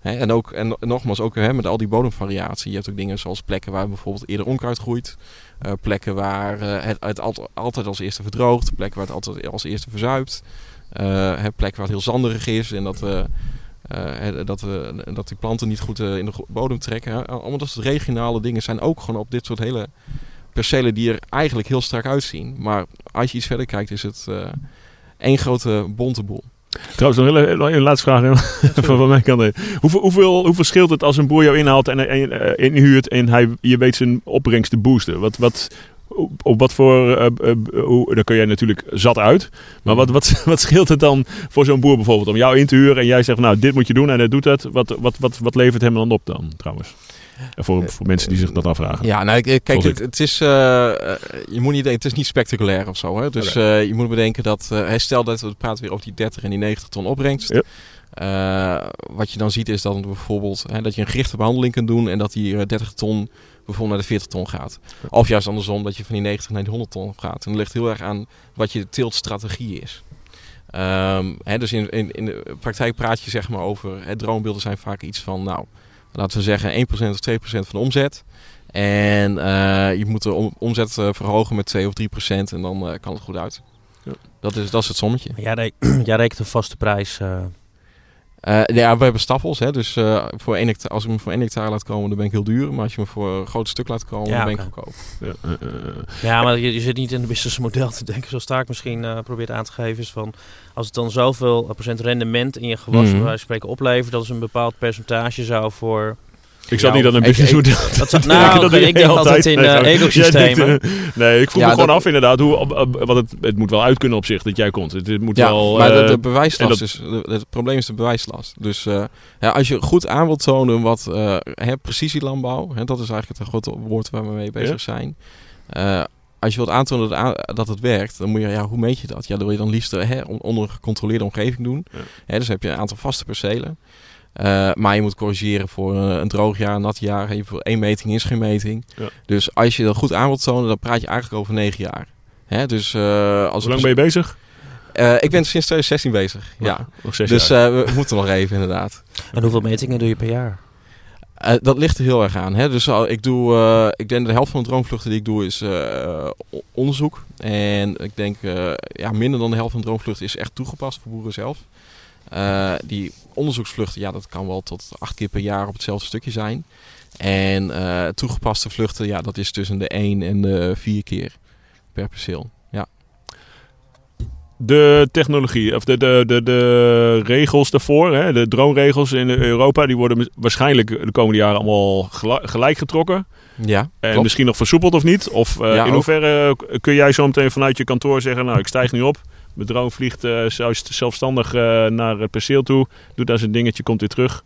en, ook, en nogmaals, ook met al die bodemvariatie. Je hebt ook dingen zoals plekken waar bijvoorbeeld eerder onkruid groeit. Uh, plekken waar het, het altijd, als eerste verdroogt. Plekken waar het altijd als eerste verzuipt. Plekken waar het heel zanderig is en dat, dat, dat die planten niet goed in de bodem trekken. Allemaal dat soort regionale dingen zijn ook gewoon op dit soort hele percelen die er eigenlijk heel strak uitzien. Maar als je iets verder kijkt is het één grote bonte boel. Trouwens, nog een, laatste vraag van mijn kant. Hoeveel, hoeveel, hoeveel scheelt het als een boer jou inhaalt en, en uh, inhuurt en hij, je weet zijn opbrengst te boosten? Wat, wat, op wat voor. Uh, uh, hoe, daar kun jij natuurlijk zat uit. Maar wat, wat, wat scheelt het dan voor zo'n boer bijvoorbeeld om jou in te huren en jij zegt: Nou, dit moet je doen en hij doet het. Wat, wat, wat, wat levert hem dan op dan trouwens? Voor, voor mensen die zich dat afvragen. Ja, nou, kijk, het, het, is, uh, je moet niet denken, het is niet spectaculair of zo. Hè? Dus uh, je moet bedenken dat, uh, stel dat we praten weer over die 30 en die 90 ton opbrengst. Ja. wat je dan ziet is dan bijvoorbeeld hè, dat je een gerichte behandeling kunt doen en dat die 30 ton bijvoorbeeld naar de 40 ton gaat. Of juist andersom, dat je van die 90 naar die 100 ton gaat. En dat ligt heel erg aan wat je tiltstrategie is. Um, hè, dus in, in, in de praktijk praat je zeg maar over, hè, droombeelden zijn vaak iets van, nou, laten we zeggen 1% of 2% van de omzet. En uh, je moet de omzet uh, verhogen met 2 of 3% en dan uh, kan het goed uit. Ja. Dat, is, dat is het sommetje. Jij, re jij rekent een vaste prijs. Ja, we hebben staffels. Hè, dus voor één hectare, als ik me voor 1 hectare laat komen, dan ben ik heel duur. Maar als je me voor een groot stuk laat komen, ja, dan ben ik goedkoop. Ja, ja maar je, je, zit niet in het businessmodel te denken. Zoals Taak misschien probeert aan te geven. Is van, als het dan zoveel procent rendement in je gewas mm -hmm. bij spreken oplevert, dat is een bepaald percentage zou voor ik zat niet aan een business model. Dat zou, nou, dat ik denk altijd in uh, ecosystemen. nee, ik voel ja, me gewoon af inderdaad. Hoe, want het, het moet wel uit kunnen op zich dat jij komt. Het, het moet ja, wel, maar uh, de, de, bewijslast dat, is... Het probleem is de bewijslast. Dus uh, ja, als je goed aan wilt tonen wat hè, precisielandbouw... Hè, dat is eigenlijk het grote woord waar we mee bezig zijn als je wilt aantonen dat, dat, het werkt, dan moet je, ja, hoe meet je dat? Ja, dan wil je dan liefst hè, onder een gecontroleerde omgeving doen. Ja. Hè, dus heb je een aantal vaste percelen. Uh, maar je moet corrigeren voor een, een droog jaar, een nat jaar. Voor één meting is geen meting. Ja. Dus als je dat goed aan wilt tonen, dan praat je eigenlijk over negen jaar. Hè, dus, uh, als Hoe lang ben je bezig? Uh, ik ben sinds 2016 bezig. Oh, ja. dus we moeten nog even inderdaad. En hoeveel metingen doe je per jaar? Uh, dat ligt er heel erg aan. Hè? Dus al, ik doe, uh, ik denk de helft van de droomvluchten die ik doe is uh, onderzoek. En ik denk ja, minder dan de helft van de droomvluchten is echt toegepast voor boeren zelf. Uh, die onderzoeksvluchten, ja, dat kan wel tot acht keer per jaar op hetzelfde stukje zijn. En uh, toegepaste vluchten, ja, dat is tussen de één en de vier keer per perceel. Ja. De technologie, of de, de, de, de regels daarvoor, hè, de droneregels in Europa, die worden waarschijnlijk de komende jaren allemaal gelijk getrokken. Ja, en klopt. misschien nog versoepeld of niet? Of uh, ja, in hoeverre kun jij zo meteen vanuit je kantoor zeggen, nou, ik stijg nu op. Mijn drone vliegt uh, zelfstandig uh, naar het perceel toe, doet daar zijn dingetje, komt weer terug.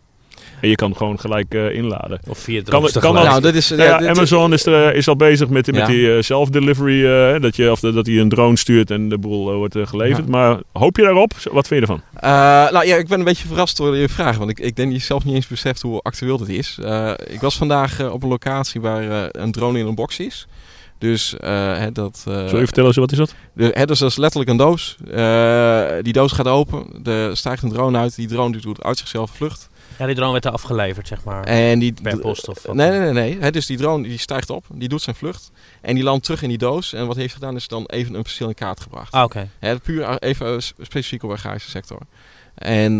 En je kan gewoon gelijk uh, inladen. Of via het kan, kan dat, nou, dat is, ja, ja, Amazon is, er, is al bezig met, met die uh, self-delivery. Uh, dat, je, of de, dat hij een drone stuurt en de boel wordt geleverd. Maar hoop je daarop? Wat vind je ervan? nou ja, ik ben een beetje verrast door je vraag. Want ik, ik denk dat je zelf niet eens beseft hoe actueel dit is. ik was vandaag op een locatie waar een drone in een box is. Dus uh, hè, dat... Uh, Zal je vertellen eens, wat is dat? De, hè, dus dat is letterlijk een doos. Uh, die doos gaat open, er stijgt een drone uit. Die drone doet uit zichzelf vlucht. Ja, die drone werd er afgeleverd, zeg maar. En die, per post of Nee, nee, nee. nee. Hè, dus die drone die stijgt op, die doet zijn vlucht. En die landt terug in die doos. En wat heeft gedaan is dan even een perceel in kaart gebracht. Ah, oké. Okay. Puur even specifiek op de agrarische sector. En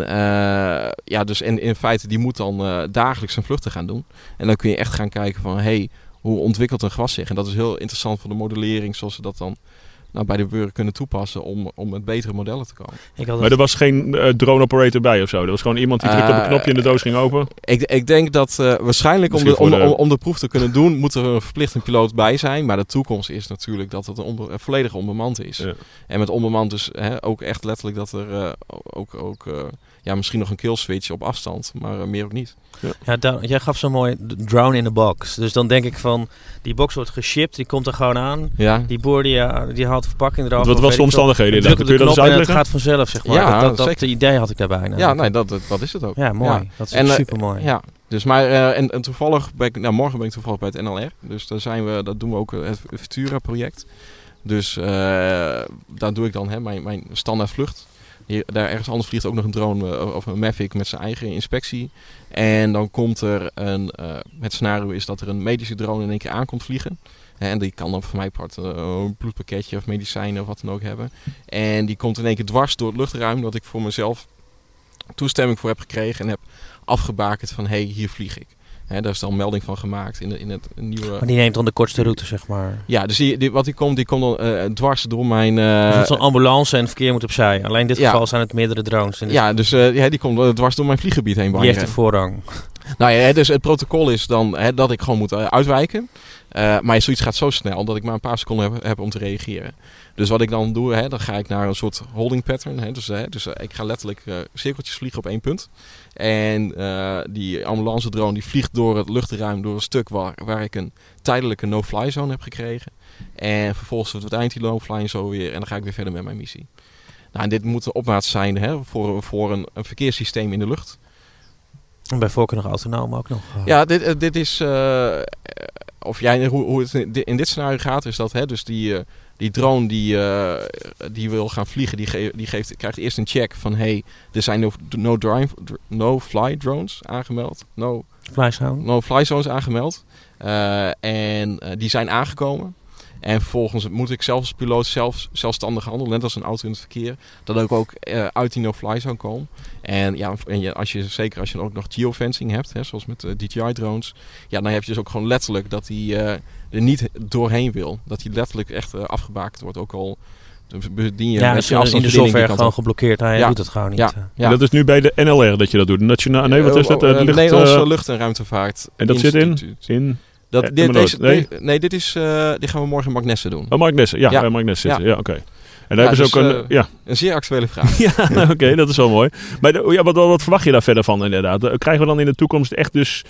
ja, dus in, in feite, die moet dan dagelijks zijn vluchten gaan doen. En dan kun je echt gaan kijken van... Hey, hoe ontwikkelt een gras zich? En dat is heel interessant voor de modellering, zoals ze dat dan nou, bij de burger kunnen toepassen om, om met betere modellen te komen. Maar er was geen uh, drone operator bij of zo? Er was gewoon iemand die drukte op een knopje en de doos ging open? Ik, ik denk dat uh, waarschijnlijk om de, om, de... Om, om, de proef te kunnen doen, moet er een verplicht een piloot bij zijn. Maar de toekomst is natuurlijk dat het een onbe volledig onbemand is. Ja. En met onbemand dus hè, ook echt letterlijk dat er uh, ook... ook ja, misschien nog een kill switch op afstand, maar meer ook niet. Ja, ja jij gaf zo mooi drone in the box. Dus dan denk ik van, die box wordt geshipped, die komt er gewoon aan. Ja. Die boer die, die haalt de verpakking eraf. Wat was de omstandigheden? Druk op de knop en het gaat vanzelf, zeg maar. Ja, dat, dat, dat idee had ik daarbij. Ja, nee, dat, dat is het ook. Ja, mooi. Dat is en, super mooi. Ja, dus maar, uh, en, en, toevallig ben ik, nou morgen ben ik toevallig bij het NLR. Dus daar zijn we, dat doen we ook het Futura project. Dus uh, daar doe ik dan hè, mijn, mijn standaard vlucht. Daar ergens anders vliegt ook nog een drone uh, of een Mavic met zijn eigen inspectie. En dan komt er een, het scenario is dat er een medische drone in één keer aankomt vliegen. En die kan dan voor mij part een bloedpakketje of medicijnen of wat dan ook hebben. En die komt in één keer dwars door het luchtruim dat ik voor mezelf toestemming voor heb gekregen en heb afgebakend van hé, hey, hier vlieg ik. He, daar is dan melding van gemaakt in, de, in het nieuwe... Maar die neemt dan de kortste route, zeg maar. Ja, dus die, wat die komt, die komt dan uh, dwars door mijn... Uh... Dus zo'n ambulance en verkeer moet opzij. Alleen in dit geval zijn het meerdere drones. Dus ja, dus uh, ja, die komt dwars door mijn vlieggebied heen. Die heeft de voorrang. Nou ja, dus het protocol is dan hè, dat ik gewoon moet uitwijken. maar zoiets gaat zo snel dat ik maar een paar seconden heb, heb om te reageren. Dus wat ik dan doe, hè, dan ga ik naar een soort holding pattern. Hè, dus hè, dus ik ga letterlijk cirkeltjes vliegen op één punt. En uh, die ambulance drone die vliegt door het luchtruim, door een stuk waar, waar ik een tijdelijke no-fly zone heb gekregen. En vervolgens verdwijnt die no-fly zo weer en dan ga ik weer verder met mijn missie. Nou, en dit moet een opmaat zijn hè, voor, voor een, een verkeerssysteem in de lucht. En bij voorkeur nog autonoom ook nog. Ja, dit, eh, dit is. Uh, of jij, hoe, hoe het in dit scenario gaat, is dat hè, dus die, die drone die, uh, die wil gaan vliegen, die, ge die geeft, krijgt eerst een check van hey, er zijn no, no, drive, no fly drones aangemeld. No fly zone. No fly zones aangemeld. Uh, en uh, die zijn aangekomen. En vervolgens moet ik zelf als piloot zelf, zelfstandig handelen, net als een auto in het verkeer, dat ik ook uh, uit die no-fly zone kom. En ja, en je, als je, zeker als je dan ook nog geofencing hebt, hè, zoals met uh, DJI-drones, ja, dan heb je dus ook gewoon letterlijk dat die uh, er niet doorheen wil. Dat die letterlijk echt afgebakend wordt, ook al bedien je ja, met je in de software gewoon geblokkeerd. Hij ja. doet het gewoon niet. Ja. ja. dat is nu bij de NLR dat je dat doet. Nationaal, nee, wat is dat? Uh, lucht, Nederlandse lucht- en ruimtevaart. En dat zit in? in dat, dit, deze, nee? nee, dit is, uh, die gaan we morgen in Magnessen doen. Oh, Magnessen, ja, ja. bij Magnessen zitten. Ja, oké. Okay. En daar ja, hebben ze dus, ook een, uh, ja. een zeer actuele vraag. ja, oké, okay, dat is wel mooi. Maar de, ja, wat, wat verwacht je daar verder van inderdaad? Krijgen we dan in de toekomst echt dus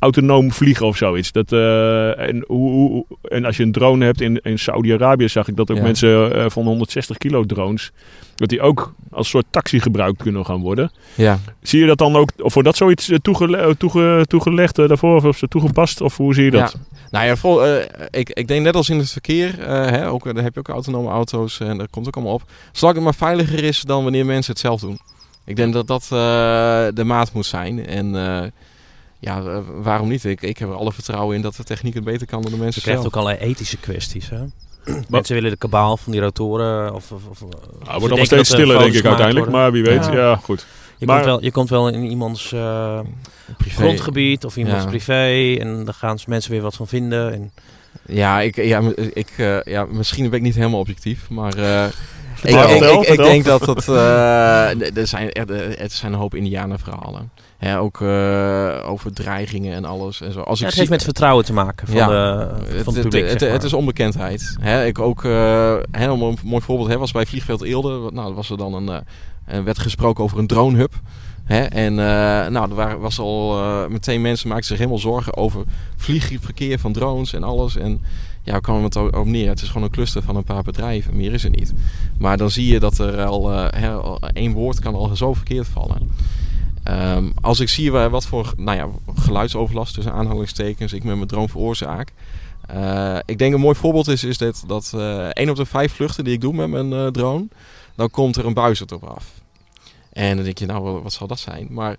autonoom vliegen of zoiets. Dat, uh, en, hoe, hoe, en als je een drone hebt in, in Saudi-Arabië, zag ik dat ook ja. mensen uh, van 160 kilo drones, dat die ook als soort taxi gebruikt kunnen gaan worden. Ja. Zie je dat dan ook, of wordt dat zoiets toegele, toege, toegelegd uh, daarvoor, of is toegepast, of hoe zie je dat? Ja. Nou ja, vol, ik, ik denk net als in het verkeer, hè, ook, daar heb je ook autonome auto's en dat komt ook allemaal op. Zolang het maar veiliger is dan wanneer mensen het zelf doen. Ik denk dat dat de maat moet zijn en ja, uh, waarom niet? Ik, ik heb er alle vertrouwen in dat de techniek het beter kan dan de mensen Je krijgt zelf. ook allerlei ethische kwesties, hè? mensen willen de kabaal van die rotoren. Of, of, of, nou, het wordt allemaal steeds stiller, denk ik uiteindelijk. Worden. Maar wie weet, ja, ja goed. Je, maar, komt wel, je komt wel in iemands uh, grondgebied of iemands ja. privé. En daar gaan mensen weer wat van vinden. En... Ja, ik, ja, ik, uh, ja, misschien ben ik niet helemaal objectief, maar... Uh, ik, ik, ik, ik, vertel. denk dat het... Uh, er, zijn, er, er zijn een hoop indianenverhalen. Ja, ook uh, over dreigingen en alles. En zo. Als ja, ik het heeft met vertrouwen te maken van, ja, de, van het, publiek. Het, het is onbekendheid. Hè, ik ook, uh, hè, een mooi voorbeeld hè, was bij Vliegveld Eelde. Nou, was er dan een, uh, er werd gesproken over een dronehub. Hè, en nou, er waren, was al meteen mensen maakten zich helemaal zorgen over vliegverkeer van drones en alles. En ja, hoe kwam het op neer? Het is gewoon een cluster van een paar bedrijven. Meer is er niet. Maar dan zie je dat er al, hè, al één woord kan al zo verkeerd vallen. Um, als ik zie wat voor nou ja, geluidsoverlast tussen aanhalingstekens ik met mijn drone veroorzaak. Uh, ik denk een mooi voorbeeld is, is dit, dat uh, één op de vijf vluchten die ik doe met mijn uh, drone, dan komt er een buizerd op af. En dan denk je, nou wat zal dat zijn? Maar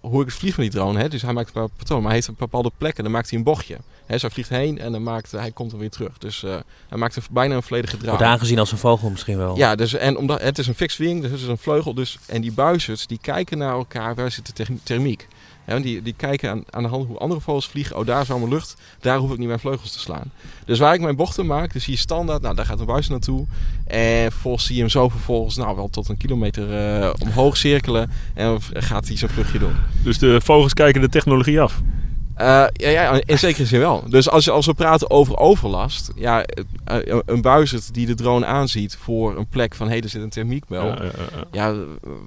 hoe ik vlieg met die drone, hè, dus hij maakt een patroon, maar hij heeft een bepaalde plekken, dan maakt hij een bochtje. Hè, zo vliegt heen en dan maakt, hij komt er weer terug. Dus uh, hij maakt er bijna een volledige draai. Wordt aangezien als een vogel misschien wel. Ja, dus, en omdat, het is een fixed wing, dus het is een vleugel. Dus, en die buizerds, die kijken naar elkaar, waar zit de thermiek? Ja, die, die kijken aan, aan de hand hoe andere vogels vliegen. Oh, daar is allemaal lucht. Daar hoef ik niet mijn vleugels te slaan. Dus waar ik mijn bochten maak, dus zie je standaard. Nou, daar gaat een buis naartoe. En vervolgens zie je hem zo vervolgens, nou wel tot een kilometer uh, omhoog cirkelen. En gaat hij zijn vluchtje doen. Dus de vogels kijken de technologie af? Ja, ja, in zekere zin wel. Dus als, als we praten over overlast, ja, een buizerd die de drone aanziet voor een plek van hé, hey, er zit een thermiekbel. Ja, ja,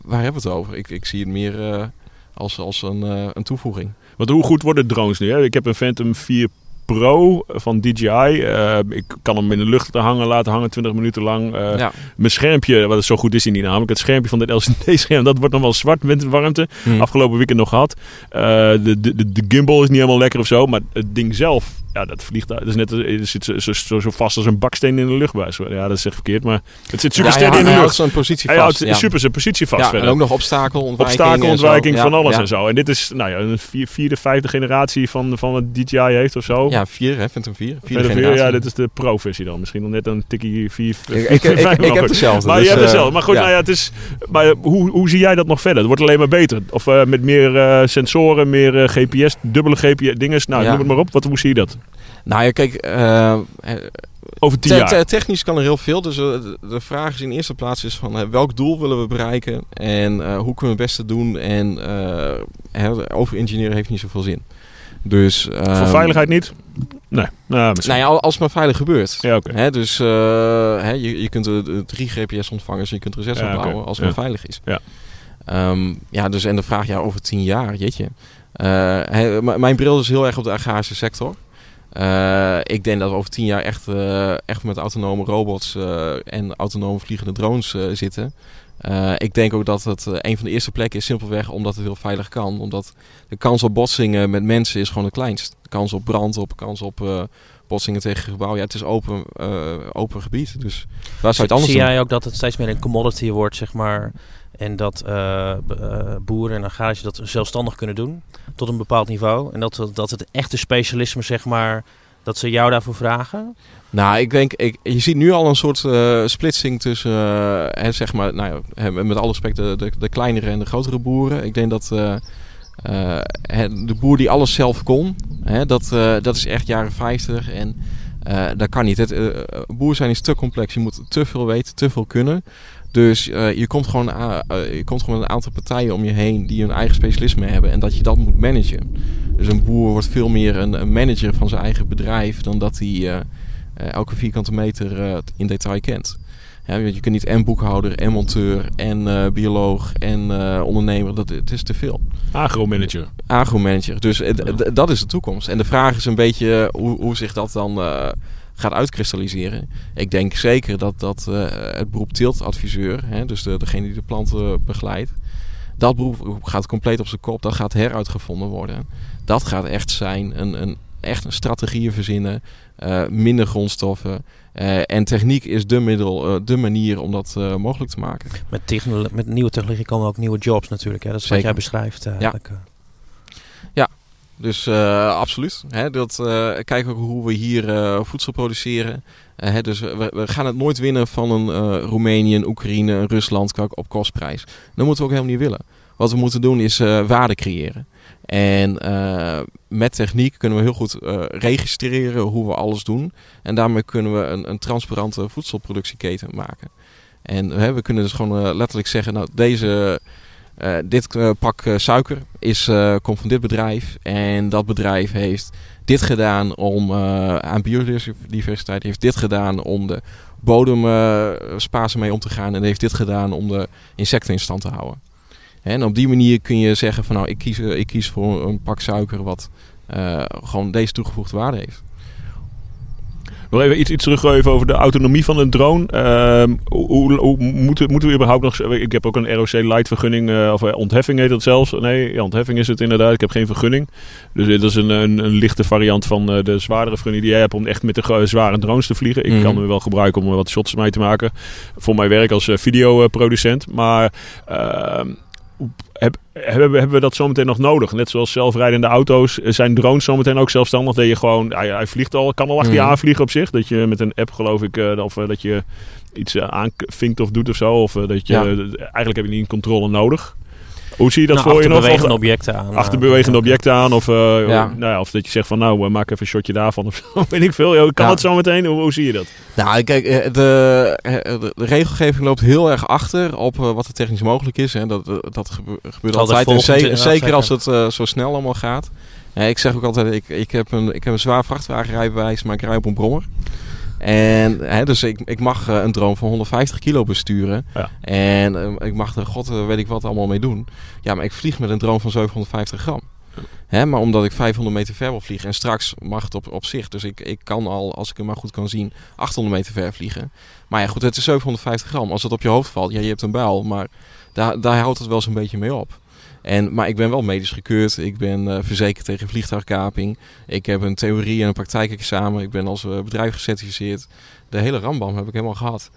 waar hebben we het over? Ik, ik zie het meer als, als een, een toevoeging. Want hoe goed worden drones nu? Hè? Ik heb een Phantom 4 Pro van DJI. Uh, ik kan hem in de lucht hangen, laten hangen 20 minuten lang. Ja. Mijn schermpje, wat het zo goed is in die namelijk, het schermpje van dit LCD-scherm, dat wordt nog wel zwart met warmte. Hmm. Afgelopen weekend nog gehad. Uh, de, de, de gimbal is niet helemaal lekker of zo, maar het ding zelf ja, dat vliegt dat is net het zit zo, zo, zo, vast als een baksteen in de luchtbuis. Ja, dat is echt verkeerd, maar het zit super sterk in de lucht. zijn positie vast. Hij houdt ja. super zijn positie vast. Ja, en ook nog obstakelontwijking. Obstakelontwijking van alles en zo. En dit is nou ja, een vier, vierde, vijfde generatie van, van wat DJI heeft of zo. Ja, vier, hè, Phantom 4. Vierde vier, ja, dit is de pro-versie dan. Misschien nog net een tikkie 4. Ik, ik, ik, ik heb hetzelfde. Maar dus, je hebt hetzelfde. Maar goed, nou ja, het is, maar hoe, hoe zie jij dat nog verder? Het wordt alleen maar beter. Of uh, met meer uh, sensoren, meer uh, GPS, dubbele GPS dinges. Nou, noem het maar op. Wat, hoe zie je dat? Nou ja, kijk, uh, over tien jaar. technisch kan er heel veel. Dus uh, de vraag is in eerste plaats is van uh, welk doel willen we bereiken en hoe kunnen we het beste doen. En over engineeren heeft niet zoveel zin. Dus, Voor ehm, veiligheid niet? Nee. Nou, nou ja, als het maar veilig gebeurt. Ja, okay. hè, dus hè, je, je kunt er drie GPS-ontvangers en je kunt er zes ja, opbouwen als het maar veilig is. Ja. Um, ja, dus en de vraag ja, over tien jaar, jeetje. Uh, mijn bril is heel erg op de agrarische sector. Uh, ik denk dat we over tien jaar echt, uh, echt met autonome robots uh, en autonome vliegende drones zitten. ik denk ook dat het een van de eerste plekken is, simpelweg omdat het heel veilig kan. Omdat de kans op botsingen met mensen is gewoon het kleinst. De kans op brand, op kans op botsingen tegen gebouwen. Ja, het is open, open gebied. Dus waar zou je het anders Zie doen? jij ook dat het steeds meer een commodity wordt, zeg maar? En dat uh, boeren en agrariërs dat zelfstandig kunnen doen tot een bepaald niveau. En dat, dat het echte specialisme, zeg maar, dat ze jou daarvoor vragen? Nou, ik denk, ik, je ziet nu al een soort uh, splitsing tussen, uh, zeg maar, nou, met alle respect, de, de, kleinere en de grotere boeren. Ik denk dat de boer die alles zelf kon, hè, dat, dat is echt jaren 50 en dat kan niet. Het, boer zijn is te complex, je moet te veel weten, te veel kunnen. Dus uh, je, komt gewoon, uh, je komt gewoon een aantal partijen om je heen die hun eigen specialisme hebben en dat je dat moet managen. Dus een boer wordt veel meer een, een manager van zijn eigen bedrijf dan dat hij uh, elke vierkante meter in detail kent. Ja, je kunt niet en boekhouder en monteur en bioloog en ondernemer. Dat, het is te veel. Agromanager. Agromanager. Dus dat is de toekomst. En de vraag is een beetje hoe, hoe zich dat dan gaat uitkristalliseren. Ik denk zeker dat, dat uh, het beroep teeltadviseur, hè, dus de, degene die de planten begeleidt, dat beroep gaat compleet op zijn kop. Dat gaat heruitgevonden worden. Dat gaat echt zijn een, een, echt een strategieën verzinnen, uh, minder grondstoffen. Uh, en techniek is de, middel, de manier om dat mogelijk te maken. Met, met nieuwe technologie komen ook nieuwe jobs natuurlijk. Hè? Dat is wat jij beschrijft. ja. Dus uh, absoluut. Hè, dat, uh, kijk ook hoe we hier uh, voedsel produceren. Hè, dus we, gaan het nooit winnen van een Roemenië, Oekraïne, een Rusland op kostprijs. Dat moeten we ook helemaal niet willen. Wat we moeten doen is waarde creëren. En met techniek kunnen we heel goed registreren hoe we alles doen. En daarmee kunnen we een, een transparante voedselproductieketen maken. En we kunnen dus gewoon letterlijk zeggen, nou deze uh, dit uh, pak uh, suiker is, komt van dit bedrijf. En dat bedrijf heeft dit gedaan om aan biodiversiteit. Heeft dit gedaan om de bodem spaarzaam mee om te gaan. En heeft dit gedaan om de insecten in stand te houden. En op die manier kun je zeggen van nou ik kies, ik kies voor een pak suiker wat gewoon deze toegevoegde waarde heeft. Nog even iets, iets terug even over de autonomie van een drone. Uh, hoe, hoe, moeten, moeten we überhaupt nog... Ik heb ook een ROC Light vergunning, uh, of eh, ontheffing heet dat zelfs. Nee, ja, ontheffing is het inderdaad. Ik heb geen vergunning. Dus dit is een, een, een lichte variant van uh, de zwaardere vergunning die jij hebt om echt met de zware drones te vliegen. Ik mm. kan hem wel gebruiken om wat shots mee te maken. Voor mijn werk als videoproducent. Maar ehm, heb, hebben, hebben we dat zometeen nog nodig? Net zoals zelfrijdende auto's. Zijn drones zometeen ook zelfstandig? Dat je gewoon, hij, hij vliegt al, kan al achter je mhm. aanvliegen op zich. Dat je met een app geloof ik, uh, of uh, dat je iets uh, aanvinkt of doet of zo. Of dat je, eigenlijk heb je niet een controle nodig. Hoe zie je dat nou, voor je nog? bewegende objecten aan. Achter bewegende objecten aan. Of, uh, ja. nou ja, of dat je zegt van nou, maak even een shotje daarvan of zo. Weet ik veel. Kan ja. het zo meteen? Hoe, hoe, zie je dat? Nou, kijk, de, de, regelgeving loopt heel erg achter op wat er technisch mogelijk is. Hè. Dat, dat gebeurt altijd. En zeker, zeker als het uh, zo snel allemaal gaat. ik zeg ook altijd, ik, ik, heb een, ik heb een zwaar vrachtwagenrijbewijs, maar ik rij op een brommer. En hè, dus ik, ik mag een drone van 150 kilo besturen. Ja. En ik mag er god weet ik wat allemaal mee doen. Ja, maar ik vlieg met een drone van 750 gram. Hè, maar omdat ik 500 meter ver wil vliegen en straks mag het op, op zich. Dus ik, ik kan al, als ik hem maar goed kan zien, 800 meter ver vliegen. Maar ja, goed, het is 750 gram. Als het op je hoofd valt, ja, je hebt een bijl. Maar daar, daar houdt het wel zo'n beetje mee op. En, maar ik ben wel medisch gekeurd. Ik ben uh, verzekerd tegen vliegtuigkaping. Ik heb een theorie en een praktijkexamen. Ik ben als uh, bedrijf gecertificeerd. De hele rambam heb ik helemaal gehad.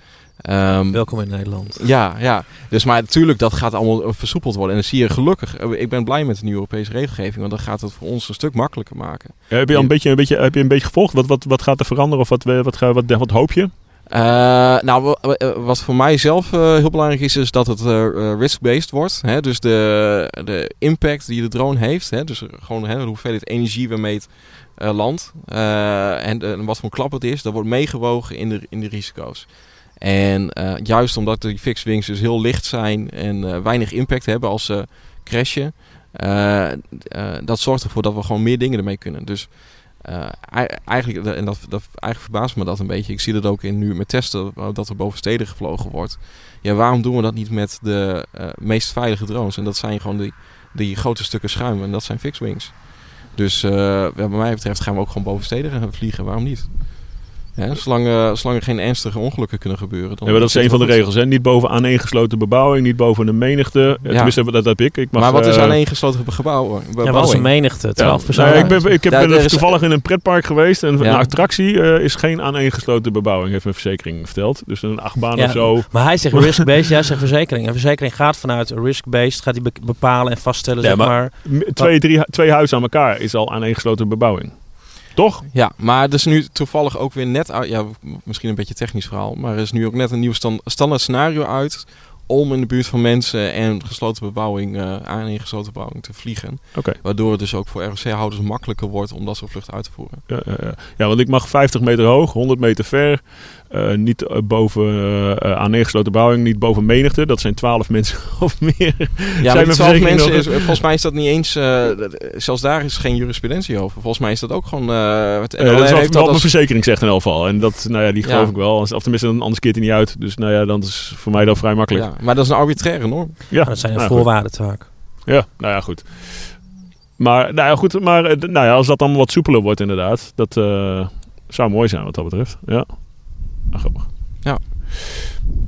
Um, Welkom in Nederland. Ja, ja. Dus maar natuurlijk, dat gaat allemaal versoepeld worden. En dan zie je gelukkig, ik ben blij met de nieuwe Europese regelgeving, want dan gaat het voor ons een stuk makkelijker maken. Ja, heb, je al een beetje, een beetje, heb je een beetje gevolgd? Wat, wat, wat gaat er veranderen of wat, wat, wat, wat hoop je? Uh, nou, wat voor mij zelf uh, heel belangrijk is, is dat het risk-based wordt. Hè? Dus de, de impact die de drone heeft, hè? dus gewoon hè, de hoeveelheid energie waarmee het landt en, wat voor klap het is, dat wordt meegewogen in de, in de risico's. En juist omdat die fixed wings dus heel licht zijn en weinig impact hebben als ze crashen, dat zorgt ervoor dat we gewoon meer dingen ermee kunnen. Dus eigenlijk, en dat, dat, eigenlijk verbaast me dat een beetje. Ik zie dat ook in nu met testen dat er boven steden gevlogen wordt. Ja, waarom doen we dat niet met de meest veilige drones? En dat zijn gewoon die, die grote stukken schuim en dat zijn fixed wings. Dus wat mij betreft gaan we ook gewoon boven steden gaan vliegen. Waarom niet? Ja, zolang, uh, zolang er geen ernstige ongelukken kunnen gebeuren. Dan ja, dat is een van de regels. Hè? Niet boven aaneengesloten bebouwing, niet boven een menigte. Ja. Tenminste, dat heb ik. ik mag, maar wat is uh, aaneengesloten gebouw, Ja, wat is een menigte? 12 personen. ik ben, ik heb ben is... toevallig in een pretpark geweest. En een attractie uh, is geen aaneengesloten bebouwing, heeft mijn verzekering verteld. Dus een achtbaan of zo. Maar hij zegt risk-based, jij zegt verzekering. En verzekering gaat vanuit risk-based, gaat hij bepalen en vaststellen, zeg maar... Twee, drie, twee huizen aan elkaar is al aaneengesloten bebouwing. Toch? Ja, maar er is nu toevallig ook weer net uit. Ja, misschien een beetje technisch verhaal. Maar er is nu ook net een nieuw stand, standaard scenario uit. Om in de buurt van mensen en gesloten bebouwing, uh, aan in gesloten bebouwing te vliegen. Okay. Waardoor het dus ook voor ROC-houders makkelijker wordt om dat soort vluchten uit te voeren. Ja, ja, ja. ja, want ik mag 50 meter hoog, 100 meter ver. Uh, niet uh, boven uh, aan neergesloten bouwing, niet boven menigte. Dat zijn twaalf mensen of meer. Ja, zijn twaalf mensen, is, volgens mij is dat niet eens... zelfs daar is geen jurisprudentie over. Volgens mij is dat ook gewoon... het, dat is wat, wat mijn verzekering zegt in elk geval. En dat, nou ja, die geloof ik wel. Of tenminste, anders keert hij niet uit. Dus nou ja, dan is voor mij dan vrij makkelijk. Ja, maar dat is een arbitraire norm. Ja, dat zijn nou, voorwaarden vaak. Ja, nou ja, goed. Maar, nou ja, goed, maar nou ja, als dat allemaal wat soepeler wordt inderdaad, dat zou mooi zijn wat dat betreft. Ja. Ah, grappig. Ja.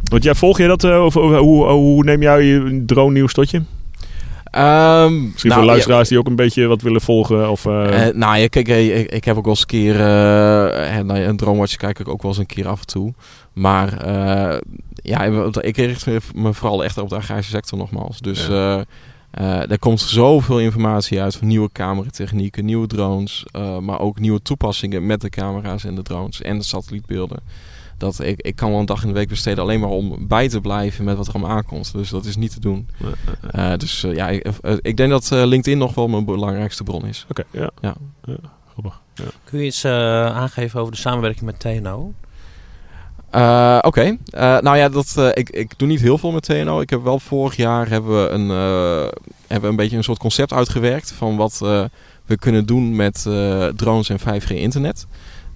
Want jij volg je dat? Uh, of, hoe, hoe, neem jij je drone nieuws tot je? Um, Misschien nou, voor luisteraars die ook een beetje wat willen volgen. Of, uh... Uh, nou ja, kijk, ik, ik, heb ook wel eens een keer... nou, een Drone kijk ik ook wel eens een keer af en toe. Maar ja, ik richt me vooral echt op de agrarische sector nogmaals. Dus ja. er komt zoveel informatie uit van nieuwe cameratechnieken, nieuwe drones. maar ook nieuwe toepassingen met de camera's en de drones en de satellietbeelden dat ik, ik kan wel een dag in de week besteden alleen maar om bij te blijven met wat er allemaal aankomt. Dus dat is niet te doen. Uh, dus uh, ja, ik, uh, ik, denk dat LinkedIn nog wel mijn belangrijkste bron is. Oké, okay, ja. ja. ja. Kun je iets aangeven over de samenwerking met TNO? Uh, Oké, okay. uh, nou ja, dat, uh, ik, ik doe niet heel veel met TNO. Ik heb wel vorig jaar hebben we een, hebben we een beetje een soort concept uitgewerkt van wat we kunnen doen met drones en 5G internet.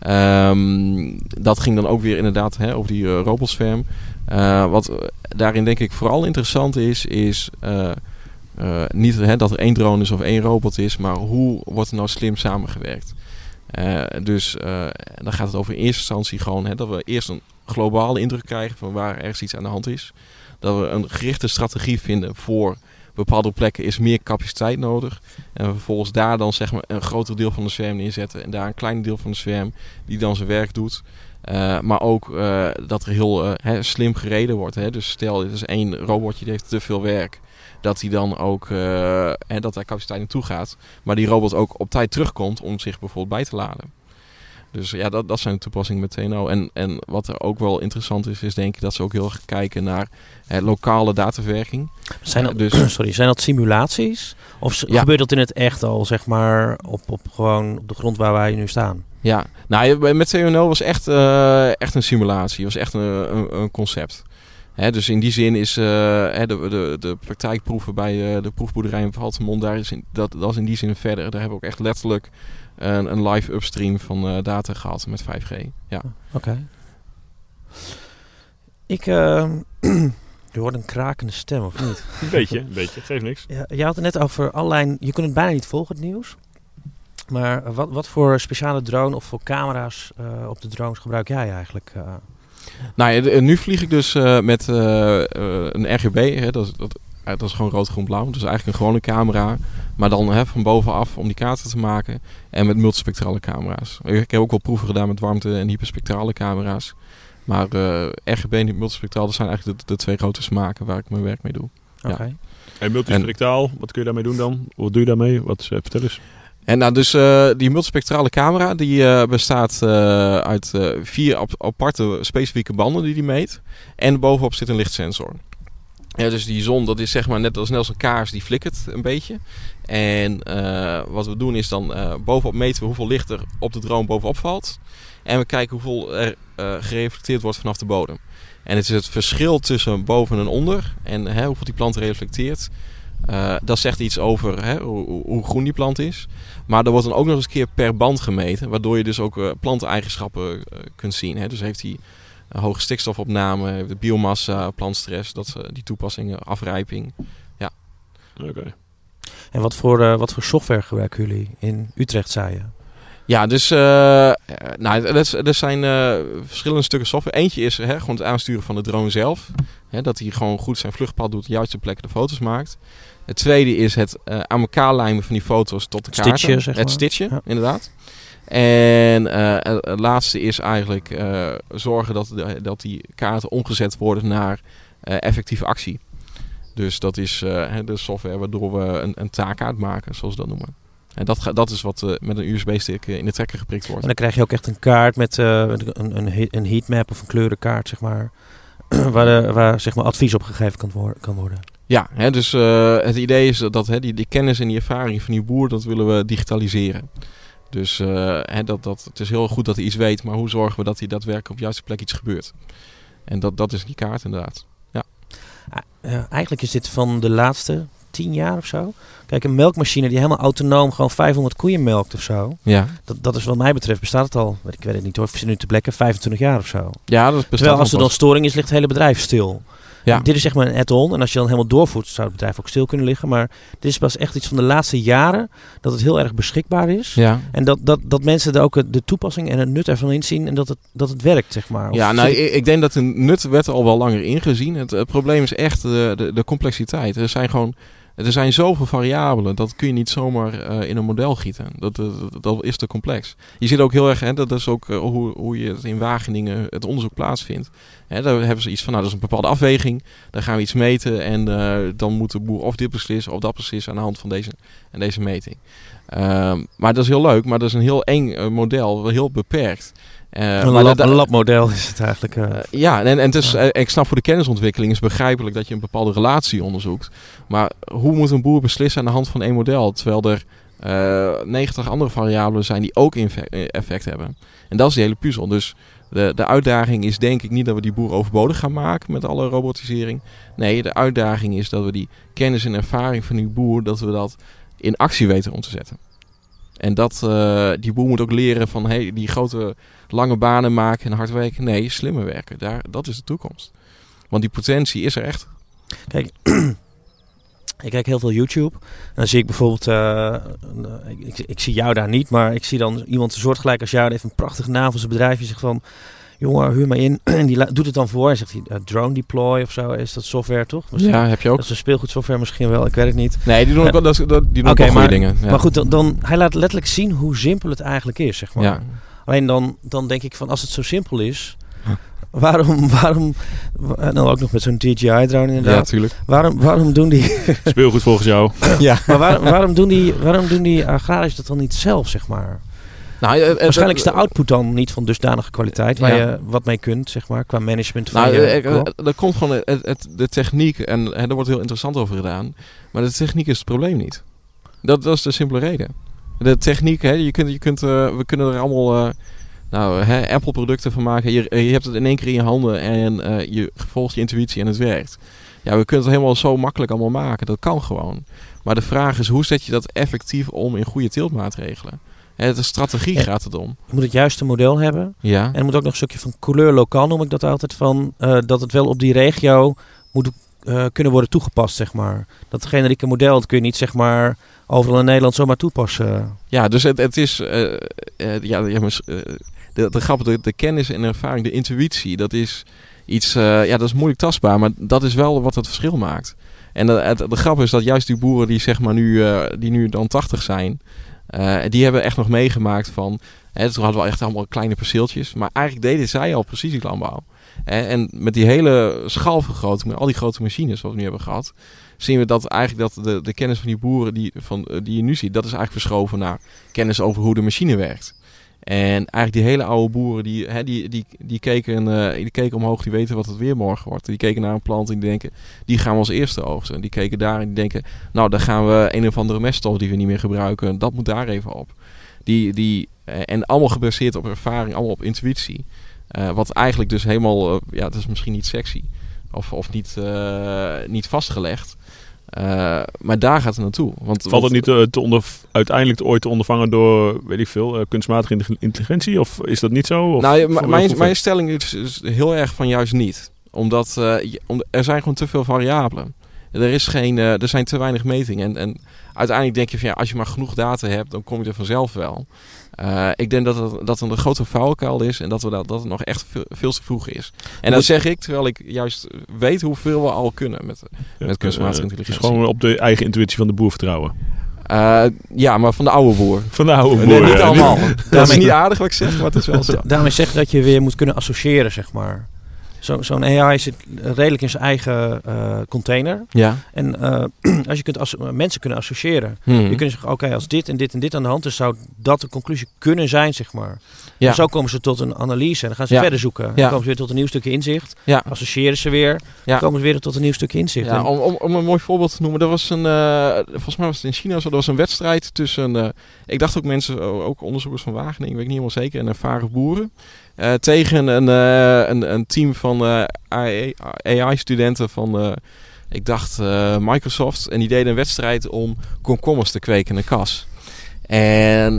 Um, dat ging dan ook weer inderdaad hè, over die uh, wat daarin denk ik vooral interessant is, is niet dat er één drone is of één robot is, maar hoe wordt er nou slim samengewerkt. dus dan gaat het over in eerste instantie gewoon hè, dat we eerst een globale indruk krijgen van waar ergens iets aan de hand is. Dat we een gerichte strategie vinden voor bepaalde plekken is meer capaciteit nodig. En vervolgens daar dan zeg maar een groter deel van de zwerm neerzetten. En daar een klein deel van de zwerm die dan zijn werk doet. Uh, maar ook uh, dat er heel hè, slim gereden wordt. Hè? Dus stel, er is één robotje die heeft te veel werk. Dat hij dan ook hè, dat daar capaciteit naartoe gaat. Maar die robot ook op tijd terugkomt om zich bijvoorbeeld bij te laden. Dus ja, dat, dat zijn de toepassingen met TNO. En, en wat er ook wel interessant is, is denk ik dat ze ook heel erg kijken naar eh, lokale dataverwerking. Zijn dat, dus, sorry, zijn dat simulaties? Of gebeurt dat in het echt al, zeg maar, op, op, gewoon op de grond waar wij nu staan? Ja, nou, met TNO was echt, uh, echt een simulatie. was echt een, een, een concept. Dus in die zin is de, de, de praktijkproeven bij de proefboerderij in Valtemont, daar is in, dat, dat is in die zin verder. Daar hebben we ook echt letterlijk een, een live upstream van data gehad met 5G. Ja. Oké. Ik, uh, je hoort een krakende stem, of niet? Een beetje, een beetje. Geeft niks. Ja, je had het net over allerlei... Je kunt het bijna niet volgen, het nieuws. Maar wat, wat voor speciale drone of voor camera's uh, op de drones gebruik jij eigenlijk? Uh? Nou, nu vlieg ik dus uh, met een RGB. Hè, dat, dat, dat, is gewoon rood, groen, blauw. Dus eigenlijk een gewone camera. Maar dan hè, van bovenaf om die kaarten te maken. En met multispectrale camera's. Ik heb ook wel proeven gedaan met warmte- en hyperspectrale camera's. Maar uh, RGB en multispectraal, dat zijn eigenlijk de, de, twee grote smaken waar ik mijn werk mee doe. Oké. Ja. En multispectraal, wat kun je daarmee doen dan? Wat doe je daarmee? Wat, uh, vertel eens. En nou, dus uh, die multispectrale camera die uh, bestaat uh, uit vier aparte specifieke banden die die meet. En bovenop zit een lichtsensor. Ja, dus die zon, dat is zeg maar net als, een kaars, die flikkert een beetje. En wat we doen is dan bovenop meten we hoeveel licht er op de drone bovenop valt. En we kijken hoeveel er uh, gereflecteerd wordt vanaf de bodem. En het is het verschil tussen boven en onder en hè, hoeveel die plant reflecteert. Dat zegt iets over hè, hoe, hoe, groen die plant is. Maar er wordt dan ook nog eens een keer per band gemeten. Waardoor je dus ook planteigenschappen kunt zien. Hè. Dus heeft hij hoge stikstofopname, de biomassa, plantstress. Dat, die toepassingen, afrijping. Ja. Oké. En wat voor, wat voor software gebruiken jullie in Utrecht, zei je? Ja, dus uh, nou, er, zijn uh, verschillende stukken software. Eentje is hè, gewoon het aansturen van de drone zelf. Hè, dat hij gewoon goed zijn vluchtpad doet, de juiste plekken de foto's maakt. Het tweede is het uh, aan elkaar lijmen van die foto's tot de kaarten. Stitchen, zeg maar. Het stitchen, ja. inderdaad. En het laatste is eigenlijk zorgen dat, dat die kaarten omgezet worden naar effectieve actie. Dus dat is de software waardoor we een, een taak uitmaken, zoals we dat noemen. En dat, dat is wat uh, met een USB-stick uh, in de trekker geprikt wordt. En dan krijg je ook echt een kaart met uh, een, een, een heatmap of een kleurenkaart, zeg maar. waar, waar zeg maar advies op gegeven kan, worden, kan worden. Ja, hè, dus het idee is dat hè, die, die kennis en die ervaring van die boer, dat willen we digitaliseren. Dus hè, dat, dat, het is heel goed dat hij iets weet, maar hoe zorgen we dat hij daadwerkelijk op de juiste plek iets gebeurt? En dat, dat is die kaart inderdaad. Ja. Ah, eigenlijk is dit van de laatste tien jaar of zo. Kijk, een melkmachine die helemaal autonoom gewoon 500 koeien melkt of zo. Ja. Dat, dat is wat mij betreft bestaat het al, ik weet het niet hoor, nu te plekken 25 jaar of zo. Ja, dat bestaat Terwijl als er dan storing is, ligt het hele bedrijf stil. Ja. Dit is zeg maar een add-on. En als je dan helemaal doorvoert, zou het bedrijf ook stil kunnen liggen. Maar dit is pas echt iets van de laatste jaren dat het heel erg beschikbaar is. Ja. En dat, dat, dat mensen er ook de toepassing en het nut ervan inzien. En dat het, dat het werkt, zeg maar. ja, nou, ik, ik, denk dat de nut werd al wel langer ingezien. Het, het probleem is echt de, de, de complexiteit. Er zijn gewoon er zijn zoveel variabelen, dat kun je niet zomaar uh, in een model gieten. Dat, dat, is te complex. Je ziet ook heel erg, hè, dat is ook uh, hoe, hoe je het in Wageningen het onderzoek plaatsvindt. Hè, daar hebben ze iets van, nou dat is een bepaalde afweging, daar gaan we iets meten en uh, dan moet de boer of dit beslissen of dat beslissen aan de hand van deze, en deze meting. Ehm, maar dat is heel leuk, maar dat is een heel eng model, heel beperkt. Uh, een, lab, een labmodel is het eigenlijk. Uh, ja, en, en uh, ik snap voor de kennisontwikkeling is begrijpelijk dat je een bepaalde relatie onderzoekt. Maar hoe moet een boer beslissen aan de hand van één model? Terwijl er 90 andere variabelen zijn die ook effect hebben. En dat is die hele puzzel. Dus de, de uitdaging is denk ik niet dat we die boer overbodig gaan maken met alle robotisering. Nee, de uitdaging is dat we die kennis en ervaring van die boer, dat we dat in actie weten om te zetten. En dat, uh, die boer moet ook leren van hey, die grote lange banen maken en hard werken. Nee, slimmer werken. Daar, dat is de toekomst. Want die potentie is er echt. Kijk, ik kijk heel veel YouTube. En dan zie ik bijvoorbeeld, uh, ik, ik, zie jou daar niet, maar ik zie dan iemand soortgelijk als jou, die heeft een prachtige naam zijn bedrijf. Je zegt van, jongen, huur me in. En die doet het dan voor. En zegt hij, uh, drone deploy of zo, is dat software toch? Misschien, ja, heb je ook. Dat is een speelgoedsoftware misschien wel, ik weet het niet. Nee, die doen ook, uh, dat, dat, die doen okay, ook maar, dingen. Ja. Maar goed, dan, dan, hij laat letterlijk zien hoe simpel het eigenlijk is, zeg maar. Ja. Alleen dan, dan denk ik van, als het zo simpel is... Waarom, waarom, en dan ook nog met zo'n DJI-drone inderdaad. Ja, natuurlijk. Waarom, waarom doen die... Speelgoed volgens jou. ja. Maar waar, waarom doen die, waarom doen die agrariërs dat dan niet zelf, zeg maar? Nou, uh, Waarschijnlijk is de output dan niet van dusdanige kwaliteit waar ja. je wat mee kunt, zeg maar, qua management van nou, je Er komt gewoon het, het, de techniek en hè, er wordt heel interessant over gedaan, maar de techniek is het probleem niet. Dat, dat is de simpele reden. De techniek, hè, je kunt, je kunt, uh, we kunnen er allemaal nou, Apple producten van maken. Je, je hebt het in één keer in je handen en je volgt je intuïtie en het werkt. Ja, we kunnen het helemaal zo makkelijk allemaal maken. Dat kan gewoon. Maar de vraag is, hoe zet je dat effectief om in goede tiltmaatregelen? De strategie gaat het om. Je moet het juiste model hebben. Ja. En er moet ook nog een stukje van couleur lokaal, noem ik dat altijd, van dat het wel op die regio moet kunnen worden toegepast, zeg maar. Dat generieke model, dat kun je niet, zeg maar, overal in Nederland zomaar toepassen. Ja, dus het, het is, uh, uh, ja, de, de, grap, de, de kennis en ervaring, de intuïtie, dat is iets, ja, dat is moeilijk tastbaar, maar dat is wel wat het verschil maakt. En de, de grap is dat juist die boeren die zeg maar nu, die nu dan 80 zijn, die hebben echt nog meegemaakt van, hè, toen hadden we echt allemaal kleine perceeltjes, maar eigenlijk deden zij al precisielandbouw. En met die hele schaalvergroting, met al die grote machines wat we nu hebben gehad, zien we dat eigenlijk dat de, de kennis van die boeren die, van, eh, die je nu ziet, dat is eigenlijk verschoven naar kennis over hoe de machine werkt. En eigenlijk die hele oude boeren, die, hè, die, die, die, keken, uh, die keken omhoog, die weten wat het weer morgen wordt. Die keken naar een plant en die denken, die gaan we als eerste oogsten. En die keken daar en die denken, nou, dan gaan we een of andere meststof die we niet meer gebruiken, dat moet daar even op. Die, die, eh, en allemaal gebaseerd op ervaring, allemaal op intuïtie. Uh, wat eigenlijk dus helemaal, ja, het is misschien niet sexy of, of niet, niet vastgelegd. Maar daar gaat het naartoe. Want, Valt het niet te onder, uiteindelijk ooit te ondervangen door, weet ik veel, kunstmatige intelligentie? Of is dat niet zo? Of, nou, mijn, mijn stelling is, is, heel erg van juist niet. Omdat om, er zijn gewoon te veel variabelen. Er, is geen, er zijn te weinig metingen. En, en uiteindelijk denk je van ja, als je maar genoeg data hebt, dan kom je er vanzelf wel. Uh, ik denk dat het, dat het een grote vuilkuil is en dat, we dat, dat het nog echt veel, veel te vroeg is. En dat zeg ik terwijl ik juist weet hoeveel we al kunnen met, ja, met kunstmatige uh, intelligentie. Dus gewoon op de eigen intuïtie van de boer vertrouwen. Uh, ja, maar van de oude boer. Van de oude boer. Nee, niet allemaal. dat is niet aardig wat ik zeg, maar het is wel zo. Daarmee zeg dat je weer moet kunnen associëren, zeg maar. Zo'n AI zit redelijk in zijn eigen uh, container. Ja. En uh, als je kunt mensen kunnen associëren. Hmm. Je kunt zeggen, oké, als dit en dit en dit aan de hand is, zou dat de conclusie kunnen zijn, zeg maar. Ja. En zo komen ze tot een analyse en dan gaan ze ja. verder zoeken. Dan komen ze weer tot een nieuw stukje inzicht. Ja. Associëren ze weer. Dan komen ze weer tot een nieuw stukje inzicht. Ja, om, om, om, een mooi voorbeeld te noemen. Er was een, uh, volgens mij was het in China zo, er was een wedstrijd tussen, ik dacht ook mensen, ook onderzoekers van Wageningen, weet ik niet helemaal zeker, en ervaren boeren. Uh, tegen een, uh, een, een, team van uh, AI-studenten van, ik dacht, Microsoft. En die deden een wedstrijd om komkommers te kweken in een kas. En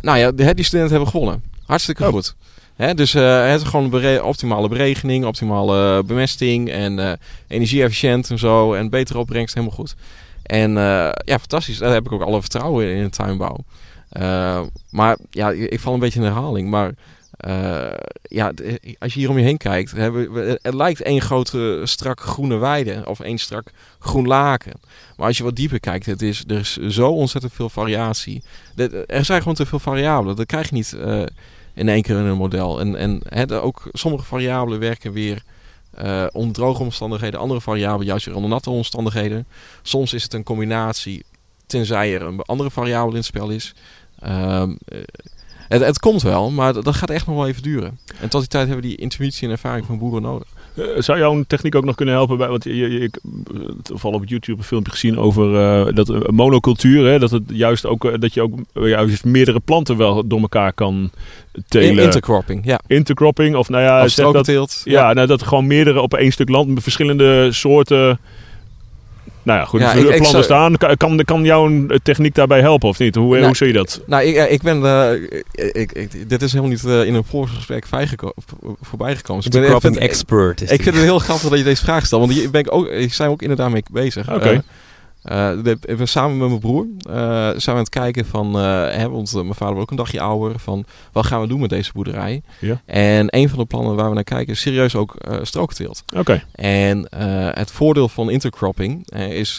nou ja, die, studenten hebben gewonnen. Hartstikke oh. goed. Dus het is gewoon een optimale beregening, optimale bemesting en energie-efficiënt en zo. En betere opbrengst, helemaal goed. En ja, fantastisch. Daar heb ik ook alle vertrouwen in, in de tuinbouw. Maar ja, ik val een beetje in herhaling. Maar uh, ja, als je hier om je heen kijkt, het lijkt één grote strak groene weide of één strak groen laken. Maar als je wat dieper kijkt, het is, er is zo ontzettend veel variatie. Er zijn gewoon te veel variabelen. Dat krijg je niet uh, in één keer in een model. En, en ook sommige variabelen werken weer uh, onder droge omstandigheden, andere variabelen juist weer onder natte omstandigheden. Soms is het een combinatie, tenzij er een andere variabele in het spel is. Uh, het, het, komt wel, maar dat gaat echt nog wel even duren. En tot die tijd hebben we die intuïtie en ervaring van boeren nodig. Uh, zou jouw techniek ook nog kunnen helpen bij, want je, je, ik heb op YouTube een filmpje gezien over uh, dat uh, monocultuur, hè, dat het juist ook dat je ook juist meerdere planten wel door elkaar kan telen. intercropping, ja. Intercropping of nou ja, of dat, ja, ja, nou dat gewoon meerdere op één stuk land met verschillende soorten nou ja, goed. Ja, ik, plannen ik staan. Kan, kan jouw techniek daarbij helpen of niet? Hoe, nou, hoe zie je dat? Nou, ik, ik ben... Uh, ik, dit is helemaal niet uh, in een voorgesprek voorbij gekomen. Dus ik ben expert. ik vind het heel grappig dat je deze vraag stelt. Want hier ben ik ook, ik zijn ook inderdaad mee bezig. Oké. Okay. Uh, we samen met mijn broer uh, zijn we aan het kijken van, uh, hè, want mijn vader was ook een dagje ouder, van wat gaan we doen met deze boerderij? Ja. En een van de plannen waar we naar kijken is serieus ook strookteelt. Oké. Okay. En het voordeel van intercropping is,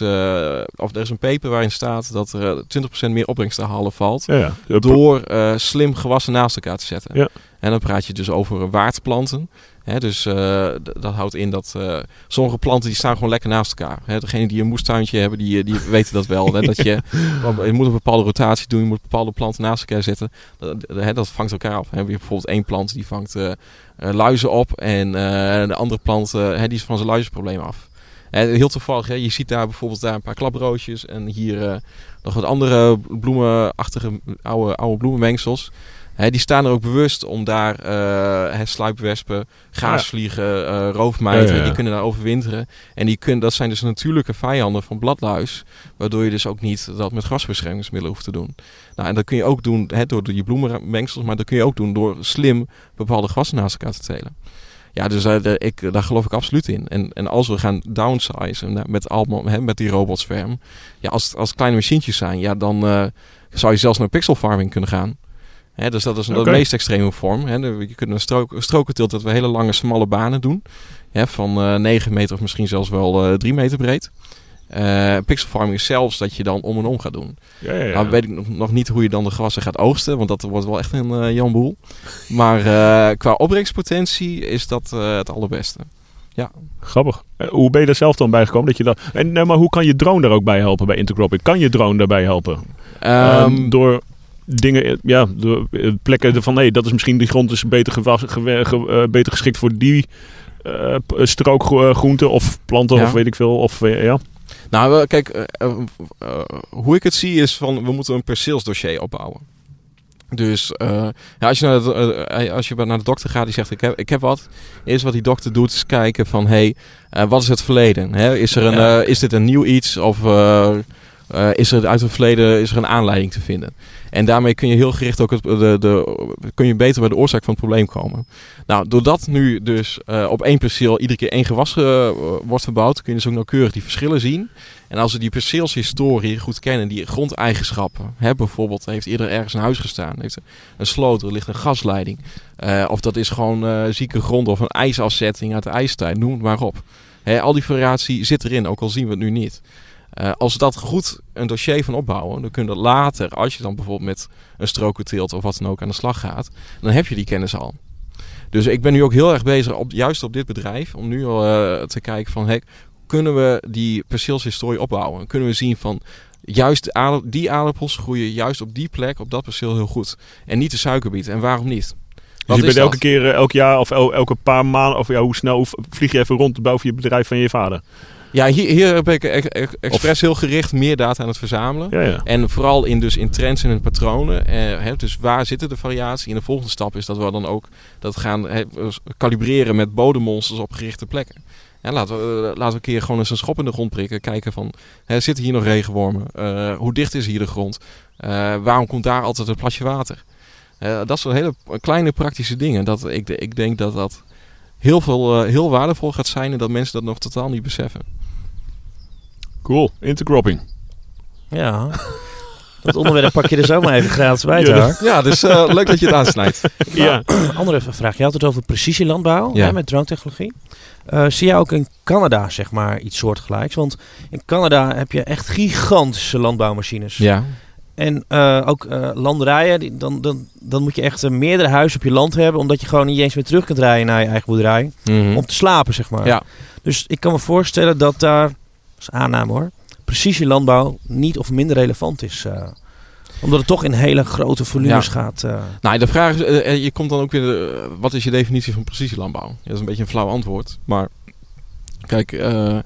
of er is een paper waarin staat dat er 20% meer opbrengst te halen valt ja, ja. door slim gewassen naast elkaar te zetten. Ja. En dan praat je dus over waardplanten. Dus uh, dat houdt in dat uh, sommige planten die staan gewoon lekker naast elkaar. Hè, degene die een moestuintje hebben, die, die weten dat wel. Dat je, je moet een bepaalde rotatie doen, je moet bepaalde planten naast elkaar zetten. Dat, dat vangt elkaar af. Bijvoorbeeld één plant die vangt luizen op en de andere plant die is van zijn luizenprobleem af. heel toevallig, je ziet daar bijvoorbeeld daar een paar klaproosjes en hier nog wat andere bloemenachtige oude, oude bloemenmengsels die staan er ook bewust om daar uh, sluipwespen, gaasvliegen, uh, roofmijten, die kunnen daar overwinteren. En die kunnen, dat zijn dus natuurlijke vijanden van bladluis. Waardoor je dus ook niet dat met grasbeschermingsmiddelen hoeft te doen. Nou, en dat kun je ook doen he, door, je bloemenmengsels, maar dat kun je ook doen door slim bepaalde gewassen naast elkaar te telen. Ja, dus uh, ik, daar geloof ik absoluut in. En, en als we gaan downsizen met, allemaal, hè, met die robotsferm, ja, als, als kleine machientjes zijn, ja, dan zou je zelfs naar pixel farming kunnen gaan dus dat is de meest extreme vorm. je kunt een strook, dat we hele lange, smalle banen doen. van uh, eh, 9 meter of misschien zelfs wel uh, eh, 3 meter breed. Uh, pixel farming is zelfs dat je dan om en om gaat doen. Ja, ja, ja. Nou weet ik nog, nog, niet hoe je dan de gewassen gaat oogsten, want dat wordt wel echt een janboel. Maar qua opbrengstpotentie is dat het allerbeste. Ja. Grappig. hoe ben je er zelf dan bij gekomen? Dat je dat... en, maar hoe kan je drone daar ook bij helpen bij Intercropping? Kan je drone daarbij helpen? Um, door dingen, ja, de eh, plekken van nee, dat is misschien die grond is beter, gewas, uh, beter geschikt voor die uh, strook groenten of planten of weet ik veel. Of, ja. Nou, kijk, hoe ik het zie is van we moeten een perceelsdossier opbouwen. Dus ja, als, je naar de, als je naar de dokter gaat die zegt ik heb, ik heb wat. Eerst wat die dokter doet is kijken van hey, wat is het verleden? Hè? Is, er een, is dit een nieuw iets of is er uit het verleden is er een aanleiding te vinden? En daarmee kun je heel gericht ook de, de, kun je beter bij de oorzaak van het probleem komen. Nou, doordat nu dus uh, op één perceel iedere keer één gewas uh, wordt verbouwd, kun je dus ook nauwkeurig die verschillen zien. En als we die perceelshistorie goed kennen, die grondeigenschappen, hè, bijvoorbeeld heeft eerder ergens een huis gestaan, heeft een sloot, er ligt een gasleiding, of dat is gewoon zieke grond of een ijsafzetting uit de ijstijd, noem het maar op. Al die variatie zit erin, ook al zien we het nu niet. Uh, als we dat goed een dossier van opbouwen, dan kun je later, als je dan bijvoorbeeld met een strokenteelt of wat dan ook aan de slag gaat, dan heb je die kennis al. Dus ik ben nu ook heel erg bezig, op, juist op dit bedrijf, om nu al uh, te kijken van, hey, kunnen we die perceelshistorie opbouwen? Kunnen we zien van, juist die aardappels groeien juist op die plek, op dat perceel heel goed. En niet de suikerbiet. En waarom niet? Dus je bent elke keer, eh, elk jaar of elke paar maanden, of ja, hoe snel vlieg je even rond boven je bedrijf van je vader? Ja, hier, hier ben ik expres heel gericht meer data aan het verzamelen. Ja, ja. En vooral in, dus in trends en in patronen. Eh, hè, dus waar zitten de variatie? En de volgende stap is dat we dan ook dat gaan kalibreren met bodemmonsters op gerichte plekken. En laten, we, uh, laten we een keer gewoon eens een schop in de grond prikken. Kijken van, hè, zitten hier nog regenwormen? Uh, hoe dicht is hier de grond? Uh, waarom komt daar altijd een plasje water? dat zijn hele kleine praktische dingen. Dat, ik, ik denk dat dat heel, veel, heel waardevol gaat zijn en dat mensen dat nog totaal niet beseffen. Cool, intercropping. Ja. Dat onderwerp pak je er zo maar even gratis bij, ja, ja, dus uh, leuk dat je het aansnijdt. ja. Andere vraag. Je had het over precisielandbouw ja. hè, met drone-technologie. Uh, zie jij ook in Canada zeg maar iets soortgelijks? Want in Canada heb je echt gigantische landbouwmachines. Ja. En uh, ook landerijen, die, dan, dan, dan moet je echt meerdere huizen op je land hebben, omdat je gewoon niet eens meer terug kunt rijden naar je eigen boerderij. Mm Om te slapen, zeg maar. Ja. Dus ik kan me voorstellen dat daar is aanname hoor, precisielandbouw niet of minder relevant is. Uh, omdat het toch in hele grote volumes gaat. Uh. Nou, de vraag is, uh, je komt dan ook weer, wat is je definitie van precisielandbouw? Ja, dat is een beetje een flauw antwoord. Maar kijk, de,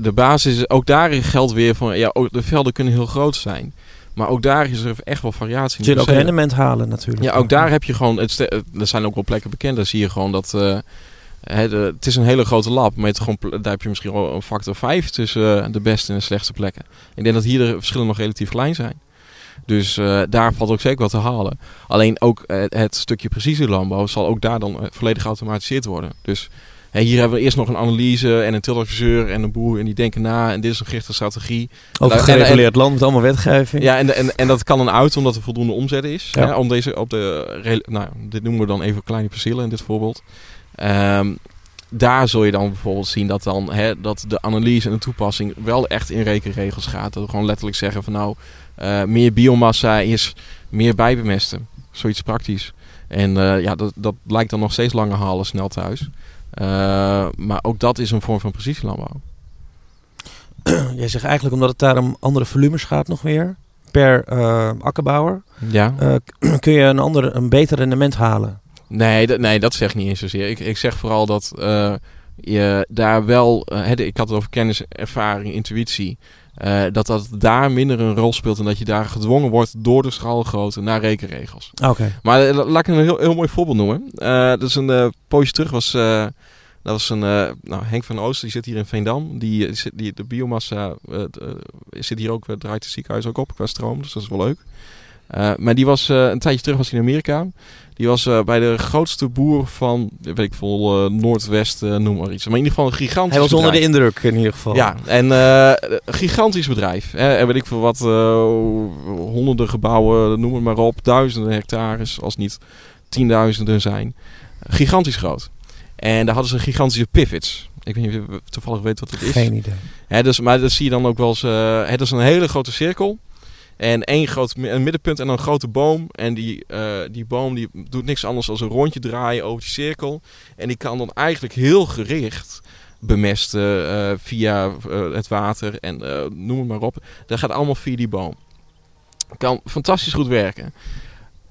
de basis, ook daar geldt weer van, ja, ook de velden kunnen heel groot zijn. Maar ook daar is er echt wel variatie in. Je ook rendement halen natuurlijk. Ja, ook daar heb je gewoon, het, er zijn ook wel plekken bekend, daar zie je gewoon dat het is een hele grote lab, maar gewoon, daar heb je misschien wel een factor 5 tussen eh, de beste en de slechtste plekken. Ik denk dat hier de verschillen nog relatief klein zijn. Dus uh, daar valt ook zeker wat te halen. Alleen ook uh, het stukje precisielandbouw zal ook daar dan volledig geautomatiseerd worden. Dus hier hebben we eerst nog een analyse en een tilladviseur en een boer en die denken na en dit is een gerichte strategie. Over gereguleerd land met allemaal wetgeving. Ja, en, en, en dat kan dan uit omdat er voldoende omzet is. Hè, om deze op de, nou, dit noemen we dan even kleine percelen in dit voorbeeld. Um, daar zul je dan bijvoorbeeld zien dat, dan, hè, dat de analyse en de toepassing wel echt in rekenregels gaat. Dat we gewoon letterlijk zeggen van nou, uh, meer biomassa is meer bijbemesten. Zoiets praktisch. En uh, ja, dat, dat lijkt dan nog steeds langer halen snel thuis. Uh, maar ook dat is een vorm van precisielandbouw. Jij zegt eigenlijk omdat het daar om andere volumes gaat nog weer. Per akkerbouwer. Ja. kun je een, ander, een beter rendement halen. Nee, dat, nee, dat zeg ik niet eens zozeer. Ik, ik zeg vooral dat uh, je daar wel, uh, ik had het over kennis, ervaring, intuïtie, uh, dat dat daar minder een rol speelt en dat je daar gedwongen wordt door de schaalgrootte naar rekenregels. Oké. Maar laat ik een heel, heel mooi voorbeeld noemen. dat is een poosje terug was, dat was een, nou, Henk van Oosten, die zit hier in Veendam. Die, die, de biomassa zit hier ook, draait het ziekenhuis ook op qua stroom, dus dat is wel leuk. Maar die was een tijdje terug was in Amerika. Die was uh, bij de grootste boer van, weet ik veel, Noordwest, noem maar iets. Maar in ieder geval een gigantisch Hij was bedrijf. onder de indruk in ieder geval. Ja, en een gigantisch bedrijf. Hè, en weet ik veel wat, honderden gebouwen, noem het maar op. Duizenden hectares, als niet tienduizenden zijn. Gigantisch groot. En daar hadden ze gigantische pivots. Ik weet niet of je toevallig weet wat dat is. Geen idee. Hè, dus, maar dat zie je dan ook wel eens. het is een hele grote cirkel. En één groot een middenpunt en een grote boom. En die, uh, die boom die doet niks anders dan een rondje draaien over die cirkel. En die kan dan eigenlijk heel gericht bemesten uh, via uh, het water en noem het maar op. Dat gaat allemaal via die boom. Kan fantastisch goed werken.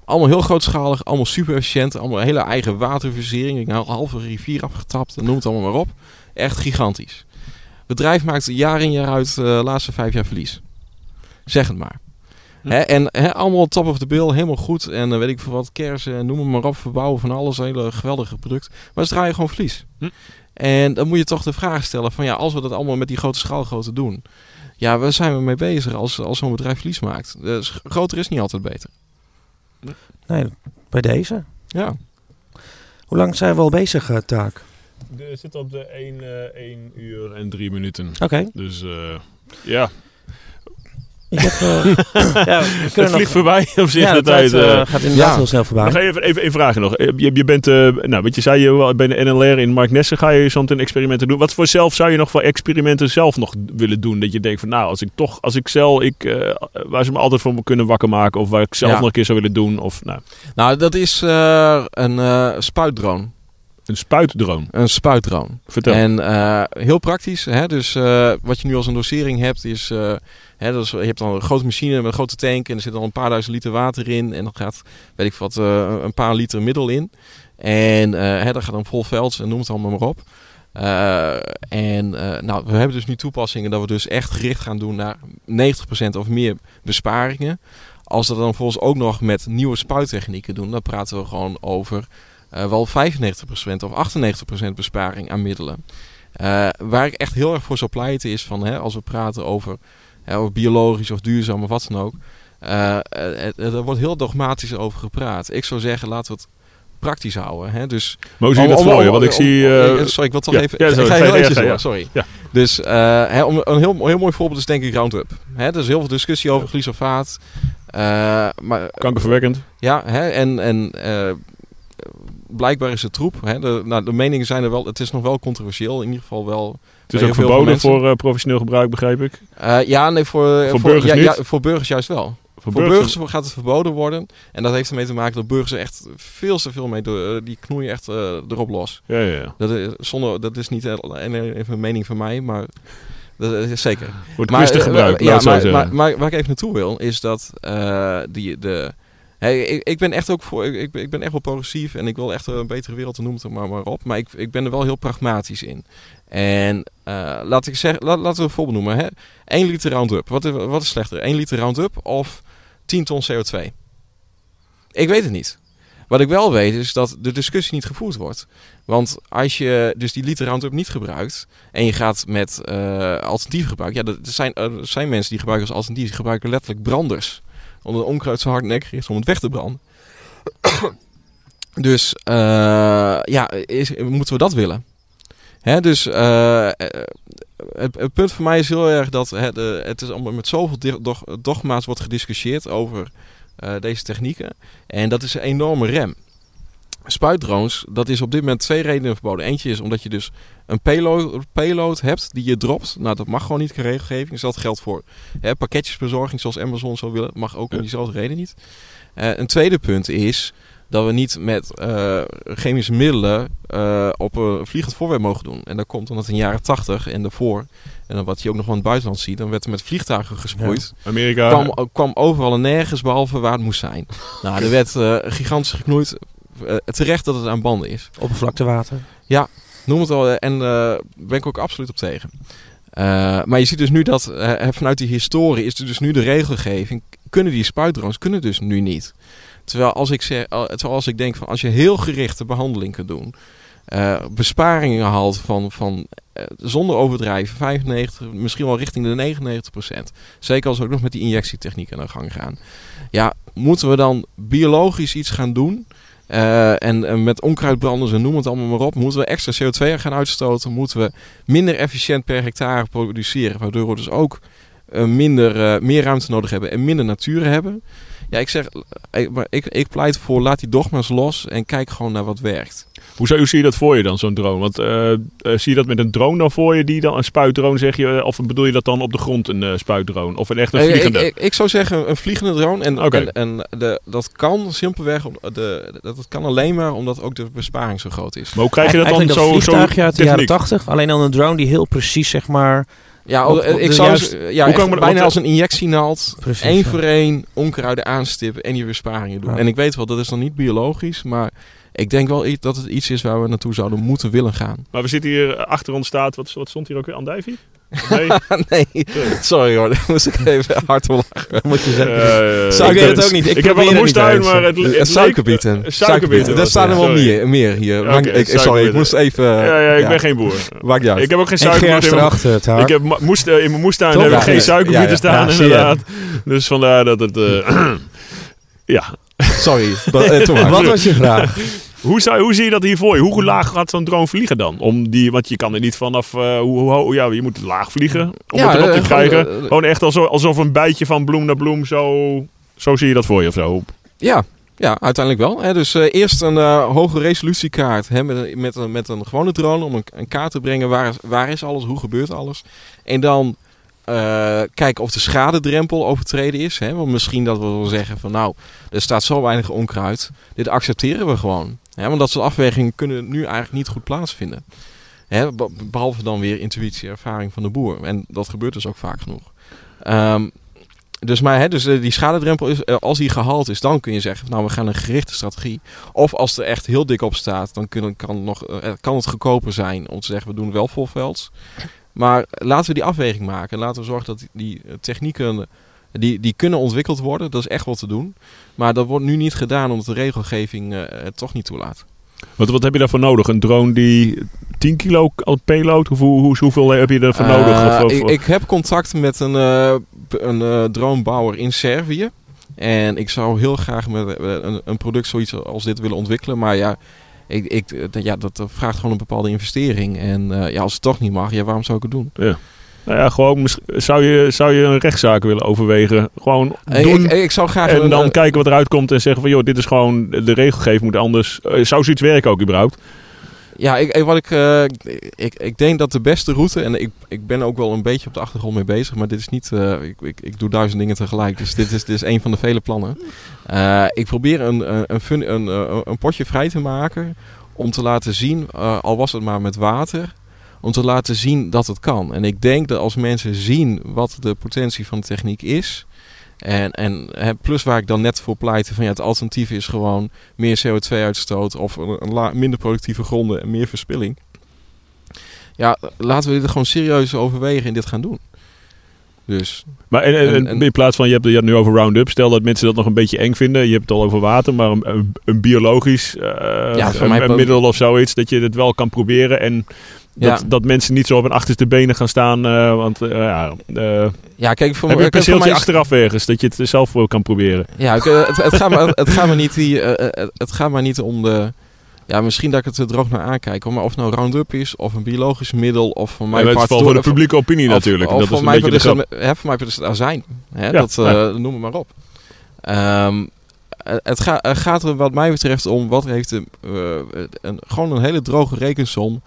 Allemaal heel grootschalig, allemaal super efficiënt. Allemaal hele eigen waterverzering. Ik een halve rivier afgetapt, noem het allemaal maar op. Echt gigantisch. Bedrijf maakt jaar in jaar uit de laatste vijf jaar verlies. Zeg het maar. Hè, en hè, allemaal top of the bill, helemaal goed. En uh, weet ik veel wat, kersen en noem het maar op, verbouwen van alles. Hele geweldige product. Maar ze draaien gewoon verlies. Hm. En dan moet je toch de vraag stellen van ja, als we dat allemaal met die grote schaalgrootte doen. Ja, waar zijn we mee bezig als, als zo'n bedrijf verlies maakt? Dus groter is niet altijd beter. Nee, bij deze. Ja. Hoe lang zijn we al bezig, uh, Taak? We zitten op de 1, uh, 1 uur en 3 minuten. Oké. Okay. Dus uh, ja, ik heb, uh, ja, het vliegt voorbij op zich ja, de tijd. Uh, gaat inderdaad ja. heel snel voorbij. Nog even, even een vraag nog. Je, je bent, uh, nou, wat je zei je bij de NLR in Mark Nessen ga je zo'n experimenten doen. Wat voor zelf zou je nog voor experimenten zelf nog willen doen? Dat je denkt van nou, als ik toch, als ik zelf, ik, uh, waar ze me altijd voor kunnen wakker maken of waar ik zelf ja. nog een keer zou willen doen. Of, nou. nou, dat is een spuitdrone. Een spuitdrone? Een spuitdrone. Vertel. En uh, heel praktisch. Hè? Dus uh, wat je nu als een dosering hebt is... Uh, hè, dus je hebt dan een grote machine met een grote tank... en er zit dan een paar duizend liter water in... en dan gaat, weet ik wat, een paar liter middel in. En hè, dat gaat dan vol velds en noem het allemaal maar op. en nou, we hebben dus nu toepassingen... dat we dus echt gericht gaan doen naar 90% of meer besparingen. Als we dat dan volgens ook nog met nieuwe spuittechnieken doen... dan praten we gewoon over... Uh, wel 95% of 98% besparing aan middelen. Uh, waar ik echt heel erg voor zou pleiten is van hè, als we praten over, hè, over biologisch of duurzaam of wat dan ook. Uh, er wordt heel dogmatisch over gepraat. Ik zou zeggen, laten we het praktisch houden. Hè? Dus, maar hoe zie je dat voor je? Want ik zie... sorry, ik wil toch ja, even... Ja, sorry, ik ga heel eventjes door, sorry. Ja. Dus hè, om, een heel, heel mooi voorbeeld is denk ik Roundup. Hè, er is heel veel discussie over glyfosaat. maar, Kankerverwekkend. Ja, hè, en... en blijkbaar is het troep. Hè? De, nou, de meningen zijn er wel. Het is nog wel controversieel. In ieder geval wel. Het is ook verboden voor uh, professioneel gebruik, begrijp ik. Uh, ja, nee, voor, voor, voor burgers ja? Ja, voor burgers juist wel. Voor, voor burgers, burgers, gaat het verboden worden. En dat heeft ermee te maken dat burgers er echt veel te veel mee doen. Die knoeien echt uh, erop los. Ja, ja, ja. Dat is, zonder, dat is niet even een mening van mij, maar dat is zeker. Wordt maar, gebruikt, ja, maar, maar, maar, waar ik even naartoe wil, is dat die, de Ik, ik, ben echt ook voor. Ik, ik ben echt wel progressief en ik wil echt een betere wereld, noem het maar, maar op. Maar ik, ik ben er wel heel pragmatisch in. En uh, laat ik zeggen, laten we een voorbeeld noemen. Hè? 1 liter Roundup. Wat wat is slechter? 1 liter Roundup of 10 ton CO2? Ik weet het niet. Wat ik wel weet is dat de discussie niet gevoerd wordt. Want als je dus die liter Roundup niet gebruikt en je gaat met uh, alternatief gebruiken. Ja, er zijn, er zijn mensen die gebruiken als alternatief. Die gebruiken letterlijk branders omdat het onkruid zo hardnekkig is om het weg te branden. dus uh, ja, is, moeten we dat willen? Hè, dus uh, het, punt voor mij is heel erg dat het, het is met zoveel dogma's wordt gediscussieerd over uh, deze technieken. En dat is een enorme rem. Spuitdrones, dat is op dit moment twee redenen verboden. Eentje is omdat je dus een payload, payload hebt die je dropt. Nou, dat mag gewoon niet in regelgeving. Hetzelfde geldt voor hè, pakketjesbezorging zoals Amazon zou willen. mag ook om diezelfde reden niet. Uh, een tweede punt is dat we niet met uh, chemische middelen uh, op een vliegend voorwerp mogen doen. En dat komt omdat in de jaren 80 en daarvoor, en dan wat je ook nog van het buitenland ziet, dan werd er met vliegtuigen gesproeid. Ja. Amerika kwam, kwam overal en nergens behalve waar het moest zijn. nou, er werd gigantisch geknoeid. Terecht dat het aan banden is. Oppervlaktewater. Ja, noem het al. En daar ben ik ook absoluut op tegen. maar je ziet dus nu dat vanuit die historie is er dus nu de regelgeving. Kunnen die spuitdrones kunnen dus nu niet. Terwijl als ik, zeg, terwijl als ik denk van als je heel gerichte behandeling kunt doen. besparingen haalt van, van zonder overdrijven 95, misschien wel richting de 99 procent. Zeker als we ook nog met die injectietechniek aan de gang gaan. Ja, moeten we dan biologisch iets gaan doen? Uh, en, met onkruidbranders en noem het allemaal maar op. Moeten we extra CO2 gaan uitstoten? Moeten we minder efficiënt per hectare produceren? Waardoor we dus ook uh, minder, meer ruimte nodig hebben en minder natuur hebben. Ja, ik zeg, ik, ik, ik pleit voor laat die dogma's los en kijk gewoon naar wat werkt. Hoe, zou, hoe zie je dat voor je dan, zo'n drone? Want uh, zie je dat met een drone dan voor je, die dan een spuitdrone zeg je? Of bedoel je dat dan op de grond een uh, spuitdrone? Of een echt een vliegende? Ik, ik, zou zeggen een vliegende drone. En, en, en de, dat kan simpelweg, de, dat kan alleen maar omdat ook de besparing zo groot is. Maar hoe krijg je dat dan zo? zo uit de jaren 80, alleen dan een drone die heel precies zeg maar ja, op, ik zou juist, ja, hoe kan ik bijna als een injectienaald één voor één onkruiden aanstippen en je besparingen doen. En ik weet wel, dat is dan niet biologisch, maar ik denk wel dat het iets is waar we naartoe zouden moeten willen gaan. Maar we zitten hier, eh, achter ons staat, wat, wat stond hier ook weer, Andijvie? Nee. nee. sorry hoor, daar moest ik even hard om lachen. Moet je zeggen. Uh, ik weet het ook niet. Ik, ik heb wel een moestuin, maar het, het suikerbieten. Suikerbieten. Daar staan er wel meer, meer hier. Okay, ik, sorry, ik moest even... Ja, ja ik ben geen boer. Maakt uit. Ik heb ook geen suikerbieten. In, ik heb moest, in mijn moestuin heb ik geen suikerbieten staan, inderdaad. Dus vandaar dat het... Ja. Sorry. Wat was je vraag? Hoe, zou, hoe zie je dat hier voor je? Hoe laag gaat zo'n drone vliegen dan? Om die, want je kan er niet vanaf... Uh, hoe, hoe, ja, je moet laag vliegen om het erop te uh, krijgen. Gewoon, uh, gewoon echt alsof, alsof een bijtje van bloem naar bloem zo... Zo zie je dat voor je of zo? Ja, ja, uiteindelijk wel. Hè. Dus uh, eerst een uh, hoge resolutiekaart hè, met, met, een, met een gewone drone om een, een, kaart te brengen. Waar is, waar is alles? Hoe gebeurt alles? En dan uh, kijken of de schadedrempel overtreden is. Hè? Want misschien dat we wel zeggen van nou, er staat zo weinig onkruid. Dit accepteren we gewoon. Hè? Want dat soort afwegingen kunnen nu eigenlijk niet goed plaatsvinden. Hè? Behalve dan weer intuïtie, ervaring van de boer. En dat gebeurt dus ook vaak genoeg. Um, dus, maar, hè, dus die schadedrempel is, eh, als die gehaald is, dan kun je zeggen, nou we gaan een gerichte strategie. Of als er echt heel dik op staat, dan kan, nog, kan het goedkoper zijn om te zeggen, we doen wel volvelds. Maar laten we die afweging maken. Laten we zorgen dat die technieken die, die kunnen ontwikkeld worden. Dat is echt wat te doen. Maar dat wordt nu niet gedaan omdat de regelgeving uh, het toch niet toelaat. Wat, wat heb je daarvoor nodig? Een drone die 10 kilo payload? Hoeveel, hoe, hoeveel heb je ervoor uh, nodig? Of, of, ik, ik, heb contact met een, uh, een dronebouwer in Servië. En ik zou heel graag met een, een product zoiets als dit willen ontwikkelen. Maar ja, ik, ik, eh, ja, dat vraagt gewoon een bepaalde investering. En uh, ja, als het toch niet mag, ja, waarom zou ik het doen? Ja. Nou ja, gewoon, zou je, zou je een rechtszaak willen overwegen? Gewoon doen ik, ik, zou graag en dan kijken wat eruit komt en zeggen van... joh, dit is gewoon, de regelgeving moet anders. Uh, zou zoiets werken ook überhaupt? Ja, ik, wat ik, uh, ik, ik denk dat de beste route, en ik, ik ben ook wel een beetje op de achtergrond mee bezig, maar dit is niet, uh, ik, ik, ik doe duizend dingen tegelijk, dus dit is, dit is een van de vele plannen. Uh, ik probeer een, een, een, een potje vrij te maken om te laten zien, al was het maar met water, om te laten zien dat het kan. En ik denk dat als mensen zien wat de potentie van de techniek is, en, en plus waar ik dan net voor pleitte van ja, het alternatief is gewoon meer CO2-uitstoot of een, minder productieve gronden en meer verspilling. Ja, laten we dit gewoon serieus overwegen en dit gaan doen. Dus, maar en, en, in plaats van, je hebt, je het nu over Roundup. Stel dat mensen dat nog een beetje eng vinden. Je hebt het al over water, maar een, een, biologisch uh, ja, een, middel of zoiets. Dat je het wel kan proberen. En dat, ja. dat mensen niet zo op hun achterste benen gaan staan. Uh, want uh, ja, uh, ja, kijk, voor heb je een perceeltje mij... achteraf ergens dat je het zelf wel kan proberen. Ja, het, het, gaat maar, het, gaat niet die, het gaat maar niet om de. Ja, misschien dat ik het er droog naar aankijk. Maar of het nou Roundup is, of een biologisch middel, of van mij... Ja, het is voor de publieke opinie natuurlijk. Of, dat is beetje de grap. Hè, voor mij is het azijn. Hè, ja, dat, ja. noem het maar op. Um, het, ga, het, gaat er wat mij betreft om, wat heeft de, een, gewoon een hele droge rekensom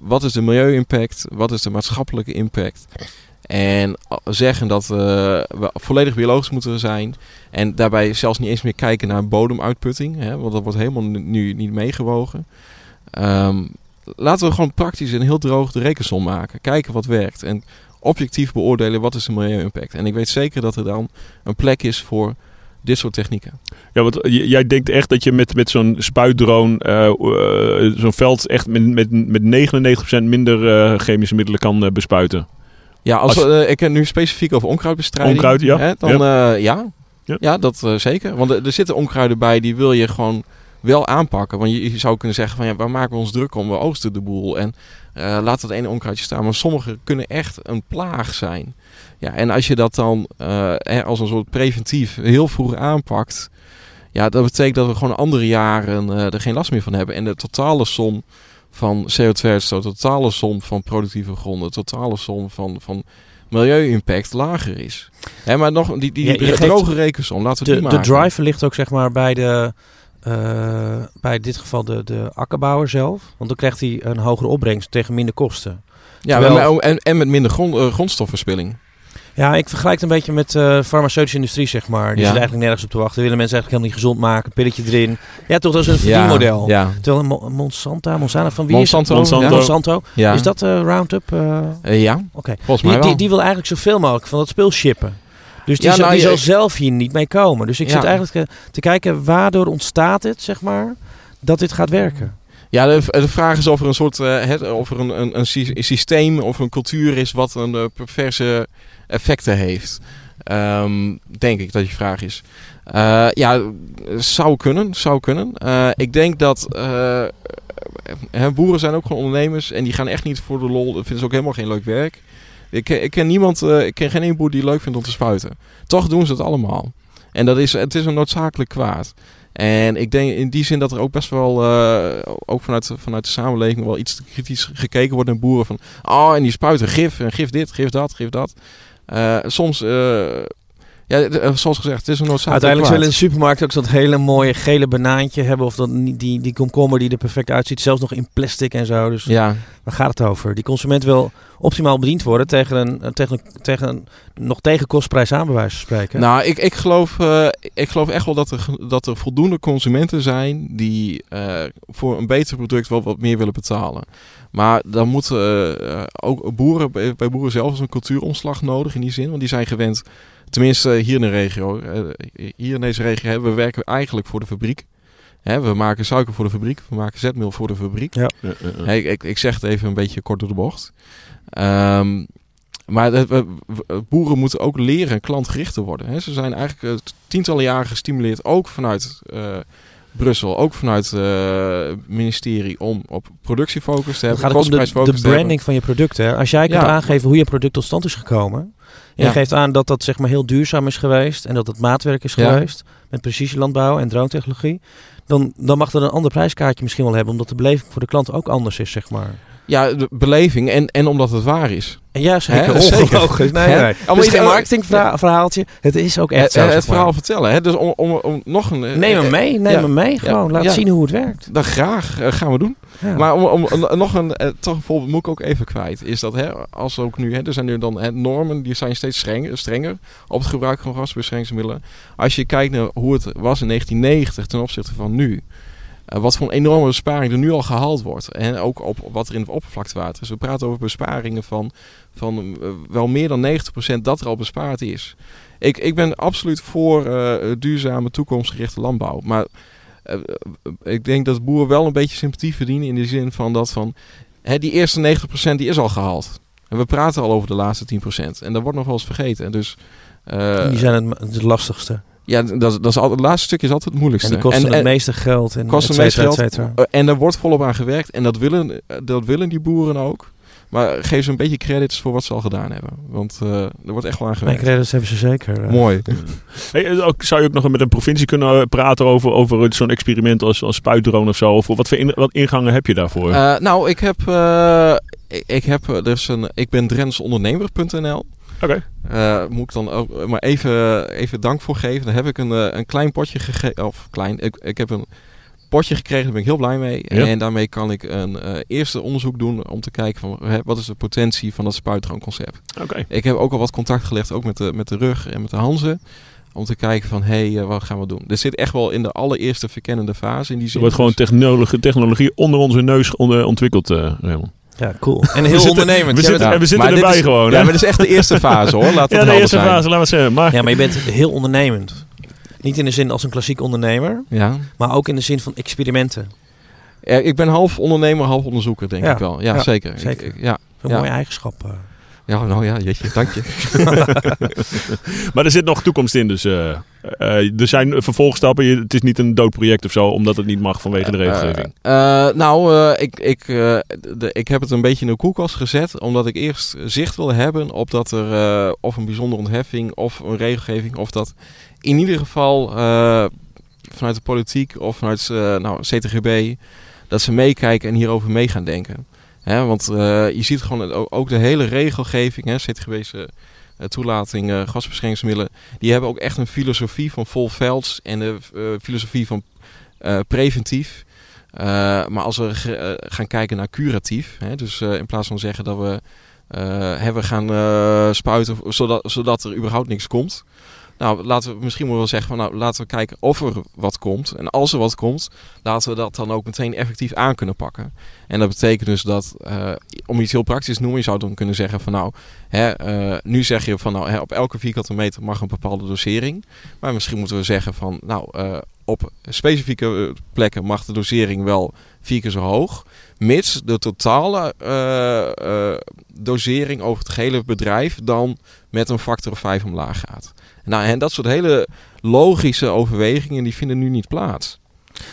wat is de milieu-impact? Wat is de maatschappelijke impact? En zeggen dat uh, we volledig biologisch moeten zijn. En daarbij zelfs niet eens meer kijken naar bodemuitputting. Hè, want dat wordt helemaal nu niet meegewogen. Um, laten we gewoon praktisch en heel droog de rekensom maken. Kijken wat werkt. En objectief beoordelen wat is de milieu-impact. En ik weet zeker dat er dan een plek is voor dit soort technieken. Ja, want jij denkt echt dat je met, met zo'n spuitdrone zo'n veld echt met, met, met 99% minder chemische middelen kan bespuiten. Ja, als, als ik heb nu specifiek over onkruidbestrijding. Onkruid, ja. Hè, dan ja. ja. ja. Ja. dat zeker. Want er, er zitten onkruiden bij die wil je gewoon wel aanpakken. Want je, je, zou kunnen zeggen van ja, waar maken we ons druk om? We oogsten de boel en uh, laat dat ene onkruidje staan. Maar sommige kunnen echt een plaag zijn. Ja, en als je dat dan uh, als een soort preventief heel vroeg aanpakt, ja, dat betekent dat we gewoon andere jaren uh, er geen last meer van hebben. En de totale som van CO2-uitstoot, de totale som van productieve gronden, de totale som van, van milieu-impact lager is. Hè, maar nog die, die ja, droge rekensom, laten we de, die maken. De driver ligt ook zeg maar bij de uh, bij dit geval de, de akkerbouwer zelf. Want dan krijgt hij een hogere opbrengst tegen minder kosten. Ja, Terwijl... en, en met minder grond, uh, grondstofverspilling. Ja, ik vergelijk het een beetje met de uh, farmaceutische industrie, zeg maar. Die ja. zit eigenlijk nergens op te wachten. willen mensen eigenlijk helemaal niet gezond maken. Pilletje erin. Ja, toch, dat is een verdienmodel. Ja, ja. Terwijl Monsanto, Monsanto van wie Monsanto, is het? Monsanto. Ja. Is dat uh, Roundup? Uh, ja, oké. Volgens mij die, die, die, wil eigenlijk zoveel mogelijk van dat speel shippen. Dus die, ja, zal, nou, zal zelf hier niet mee komen. Dus ik zit eigenlijk te kijken, waardoor ontstaat het, zeg maar, dat dit gaat werken? Ja, de, de vraag is of er een soort uh, het, of er een, een, een, systeem of een cultuur is wat een uh, perverse effecten heeft. Um, denk ik dat je vraag is. Uh, ja, zou kunnen, zou kunnen. ik denk dat boeren zijn ook gewoon ondernemers en die gaan echt niet voor de lol. Dat vinden ze ook helemaal geen leuk werk. Ik, ik ken niemand, ik ken geen één boer die leuk vindt om te spuiten. Toch doen ze het allemaal. En dat is, het is een noodzakelijk kwaad. En ik denk in die zin dat er ook best wel, uh, ook vanuit, vanuit de samenleving, wel iets kritisch gekeken wordt naar boeren. Van, oh, en die spuiten gif, en gif dit, gif dat, gif dat. Uh, soms ja, eh, zoals gezegd, het is een noodzakelijk Uiteindelijk zullen in de supermarkt ook zo'n hele mooie gele banaantje hebben. Of dat, die, die komkommer die er perfect uitziet. Zelfs nog in plastic en zo. Dus ja. waar gaat het over? Die consument wil optimaal bediend worden tegen een, tegen, tegen een nog tegen kostprijs aan, bij wijze van spreken. Nou, ik, ik, geloof, uh, ik geloof echt wel dat er, dat er voldoende consumenten zijn die uh, voor een beter product wel wat meer willen betalen. Maar dan moeten uh, ook boeren, bij boeren zelf is een cultuuromslag nodig in die zin. Want die zijn gewend Tenminste, hier in de regio. Eh, hier in deze regio hebben we werken eigenlijk voor de fabriek. Hè, we maken suiker voor de fabriek. We maken zetmeel voor de fabriek. Ja. Ik, ik, zeg het even een beetje kort door de bocht. Um, maar de, boeren moeten ook leren klantgericht te worden. Hè. Ze zijn eigenlijk tientallen jaren gestimuleerd, ook vanuit uh, Brussel, ook vanuit het ministerie, om op productiefocus te hebben. Het gaat om de, de branding van je producten. Als jij kunt aangeven hoe je product tot stand is gekomen, je ja. geeft aan dat dat zeg maar heel duurzaam is geweest en dat het maatwerk is geweest met precisielandbouw en drone-technologie. Dan, dan mag dat een ander prijskaartje misschien wel hebben, omdat de beleving voor de klant ook anders is, zeg maar. Ja, de beleving en, en omdat het waar is. Ja, zeker. Ongelooflijk. Nee, nee. Het is geen marketingverhaaltje. Het is ook echt zo. Het verhaal vertellen. Hè? Dus om, om, om nog een... Neem hem mee. Neem hem mee. Gewoon. Laat zien hoe het werkt. Dat graag. Uh, gaan we doen. Maar om, om, nog een... Uh, toch bijvoorbeeld moet ik ook even kwijt. Is dat hè, als ook nu... Hè, er zijn nu dan hè, normen die zijn steeds strenger, strenger op het gebruik van gasbeschermingsmiddelen. Als je kijkt naar hoe het was in 1990 ten opzichte van nu... Uh, wat voor een enorme besparing er nu al gehaald wordt. En ook op wat er in het oppervlaktewater is. We praten over besparingen van, van uh, wel meer dan 90% dat er al bespaard is. Ik, ik ben absoluut voor uh, duurzame toekomstgerichte landbouw. Maar ik denk dat boeren wel een beetje sympathie verdienen in de zin van dat van... Hè, die eerste 90% die is al gehaald. En we praten al over de laatste 10%. En dat wordt nog wel eens vergeten. Dus, die zijn het, het lastigste. Ja, dat, dat is al, het laatste stukje is altijd het moeilijkste. En die kosten het meeste geld. En kosten het meeste geld. Eh, en daar wordt volop aan gewerkt. En dat willen, eh, dat willen die boeren ook. Maar geef ze een beetje credits voor wat ze al gedaan hebben. Want uh, er wordt echt wel aan gewerkt. Nee, credits hebben ze zeker. Mooi. hey, ook, zou je ook nog met een provincie kunnen praten over, over zo'n experiment als, als spuitdrone of zo? Of wat voor in, wat ingangen heb je daarvoor? Uh, nou, ik heb, ik, ik, heb dus een, ik ben drensondernemer.nl. Oké. Okay. Uh, moet ik dan ook maar even, even dank voor geven. Dan heb ik een, uh, een klein potje gegeven. Of klein. Ik, ik heb een potje gekregen. Daar ben ik heel blij mee. Ja. En daarmee kan ik een uh, eerste onderzoek doen. Om te kijken van hè, wat is de potentie van dat spuitdroomconcept. Oké. Ik heb ook al wat contact gelegd. Ook met de, met de rug en met de Hanzen. Om te kijken van, hé, hey, wat gaan we doen? Dit zit echt wel in de allereerste verkennende fase. In die zin. Er wordt gewoon technologie, technologie onder onze neus ontwikkeld, uh, Raymond. Ja, cool. En heel ondernemend. We zitten, we zitten erbij is, gewoon. Ja, maar dit is echt de eerste fase hoor. Laat ja, de eerste fase, laten we zeggen. Maar... Ja, maar je bent heel ondernemend. Niet in de zin als een klassiek ondernemer, Ja. maar ook in de zin van experimenten. Ja, ik ben half ondernemer, half onderzoeker, denk Ja. ik wel. Ja, Ja, zeker. Zeker. ik- ja. Een Ja. mooie eigenschap. Ja, nou ja, jeetje, dank je. Maar er zit nog toekomst in, dus eh, eh, er zijn vervolgstappen. Je- Het is niet een dood project of zo, omdat het niet mag vanwege de regelgeving. Eh, eh, nou, ik, ik, de, ik heb het een beetje in de koelkast gezet, omdat ik eerst zicht wil hebben op dat er of een bijzondere ontheffing of een regelgeving, of dat in ieder geval vanuit de politiek of vanuit nou, CTGB, dat ze meekijken en hierover mee gaan denken. Want eh, je ziet gewoon ook- de hele regelgeving, hè, CTGB's eh, toelating, eh, gasbeschermingsmiddelen, die hebben ook echt een filosofie van vol velds en de filosofie van preventief. Maar als we gaan kijken naar curatief, hè, dus in plaats van zeggen dat we, we gaan spuiten zodat, zodat er überhaupt niks komt. Nou, laten we misschien wel zeggen van nou, laten we kijken of er wat komt. En als er wat komt, laten we dat dan ook meteen effectief aan kunnen pakken. En dat betekent dus dat, eh, om iets heel praktisch te noemen, je zou dan kunnen zeggen van nou, hè, eh, nu zeg je van nou, hè, op elke vierkante meter mag een bepaalde dosering. Maar misschien moeten we zeggen van nou, eh, op specifieke plekken mag de dosering wel vier keer zo hoog. Mits de totale dosering over het gehele bedrijf dan met een factor of 5 omlaag gaat. Nou, en dat soort hele logische overwegingen die vinden nu niet plaats.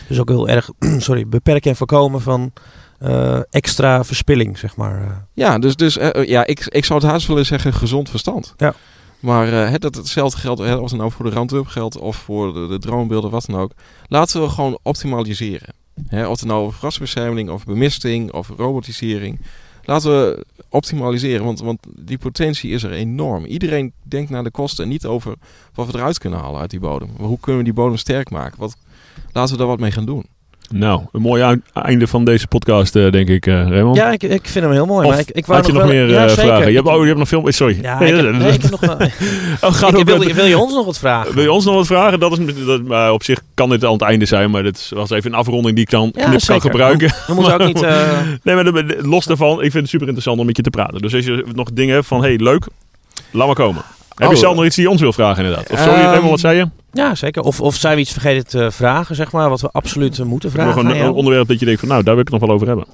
Dus ook heel erg, sorry, beperken en voorkomen van eh, extra verspilling, zeg maar. eh. Ja, dus, dus eh, ja, ik, ik zou het haast willen zeggen gezond verstand. Ja. Maar het, dat hetzelfde geldt, hè, of het nou voor de Roundup geldt of voor de, de droombeelden, wat dan ook. Laten we gewoon optimaliseren. Hè, of het nou over grasbescherming of bemisting of robotisering. Laten we optimaliseren, want, want die potentie is er enorm. Iedereen denkt naar de kosten en niet over wat we eruit kunnen halen uit die bodem. Hoe kunnen we die bodem sterk maken? Wat, laten we daar wat mee gaan doen. Nou, een mooi einde van deze podcast, eh, denk ik, eh Raymond. Ja, ik, ik vind hem heel mooi. Of maar ik, ik wou Had je nog wel- meer ja, eh, vragen? Je hebt, oh, je hebt nog veel... Sorry. Ja, Nee, ik heb, dat- nee, ik heb nog wel... Oh, Ik- wil, wil je ons nog wat vragen? Wil je ons nog wat vragen? Dat is, dat, maar op zich kan dit al het einde zijn, maar dit was even een afronding die ik dan Ja, knip kan gebruiken. We moeten ook niet... Nee, maar los daarvan, ik vind het super interessant om met je te praten. Dus als je nog dingen hebt van, hey, leuk, laat maar komen. Heb je Oh. zelf nog iets die je ons wil vragen inderdaad? Of sorry, Raymond, wat zei je? ja, zeker. Of, of zijn we iets vergeten te vragen, zeg maar, wat we absoluut eh, moeten Nog vragen een, aan jou? een onderwerp dat je denkt van, nou, daar wil ik het nog wel over hebben.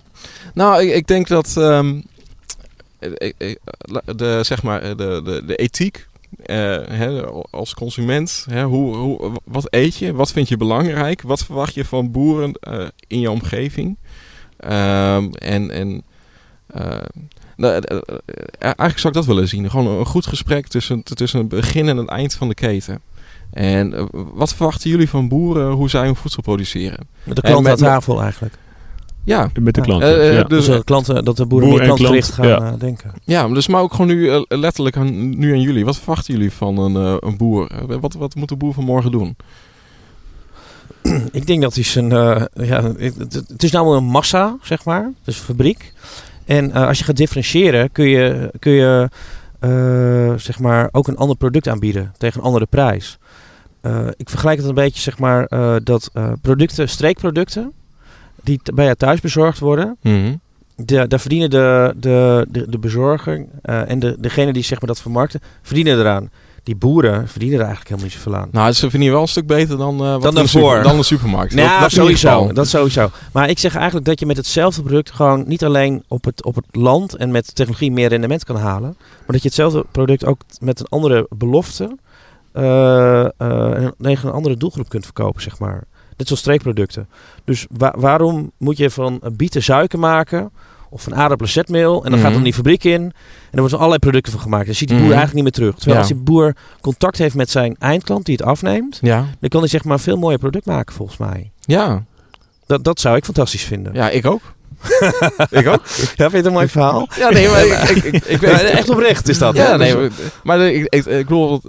Nou, ik, ik denk dat ehm, ik- de, zeg maar, de, de, de ethiek eh, hè, als consument, hè, hoe, hoe, wat eet je, wat vind je belangrijk, wat verwacht je van boeren eh, in je omgeving. Ehm, en en eigenlijk zou ik dat willen zien. Gewoon een goed gesprek tussen, tussen het begin en het eind van de keten. En eh, wat verwachten jullie van boeren, hoe zij hun voedsel produceren? Met de klant aan tafel eigenlijk. Ja, Met de klanten. Eh, eh, ja. dus- Dus dat, klanten, dat de boeren Boer meer klantgericht klant, gaan ja. eh, denken. Ja, dus maar ook gewoon nu eh, letterlijk aan, nu aan jullie. Wat verwachten jullie van een, eh, een boer? Eh, Wat, wat moet de boer van morgen doen? Ik denk dat hij zijn... eh, ja, het, het- is nou een massa, zeg maar. Dus een fabriek. En eh, als je gaat differentiëren, kun je, kun je eh, zeg maar ook een ander product aanbieden tegen een andere prijs. Eh, ik vergelijk het een beetje, zeg maar, dat producten, streekproducten, die bij jou thuis bezorgd worden, de, daar verdienen de, de, de, de bezorger en de, degene die zeg maar, dat vermarkten, verdienen eraan. Die boeren verdienen er eigenlijk helemaal niet zoveel aan. Nou, ze je wel een stuk beter dan, eh, wat Dan de super- dan de supermarkt. Nou, dat, sowieso. Dat sowieso. Maar ik zeg eigenlijk dat je met hetzelfde product gewoon niet alleen op het, op het land en met technologie meer rendement kan halen. Maar dat je hetzelfde product ook met een andere belofte eh, eh, en tegen een andere doelgroep kunt verkopen, zeg maar. Dit soort streekproducten. Dus wa- waarom moet je van bieten suiker maken of van aardappelen en dan gaat Mhm. dan die fabriek in en er worden allerlei producten van gemaakt. Dan ziet die boer Mhm. eigenlijk niet meer terug. Terwijl Ja. als die boer contact heeft met zijn eindklant die het afneemt, Ja. dan kan hij zeg maar een veel mooier product maken volgens mij. Ja. Dat, dat zou ik fantastisch vinden. ja, ik ook. ik ook. Ja, vind je het een mooi verhaal? Ja, nee, maar ik, ik, ik, ik weet... echt oprecht is dat. Ja, hè? nee, maar, maar ik, ik, ik bedoel,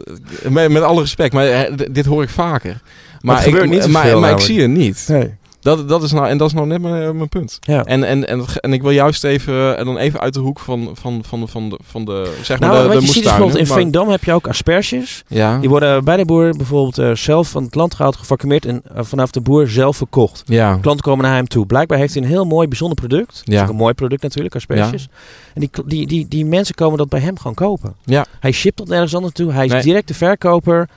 met, met alle respect, maar eh, dit hoor ik vaker. Maar, ik, niet maar, maar ik zie het niet. Nee. Dat, dat is nou, en dat is nou net mijn, mijn punt. Ja. En, en, en, en ik wil juist even, en dan even uit de hoek van, van, van, van, de, van de, zeg maar, Nou, de, de je ziet bijvoorbeeld in maar- Veendam heb je ook asperges. Ja. Die worden bij de boer bijvoorbeeld eh, zelf van het land gehaald, gevacumeerd en eh, vanaf de boer zelf verkocht. Ja. Klanten komen naar hem toe. Blijkbaar heeft hij een heel mooi, bijzonder product. Dat is ook een mooi product natuurlijk, asperges. En die, die, die, die mensen komen dat bij hem gewoon kopen. Ja. Hij shipt dat nergens anders toe. Hij is Nee. direct de verkoper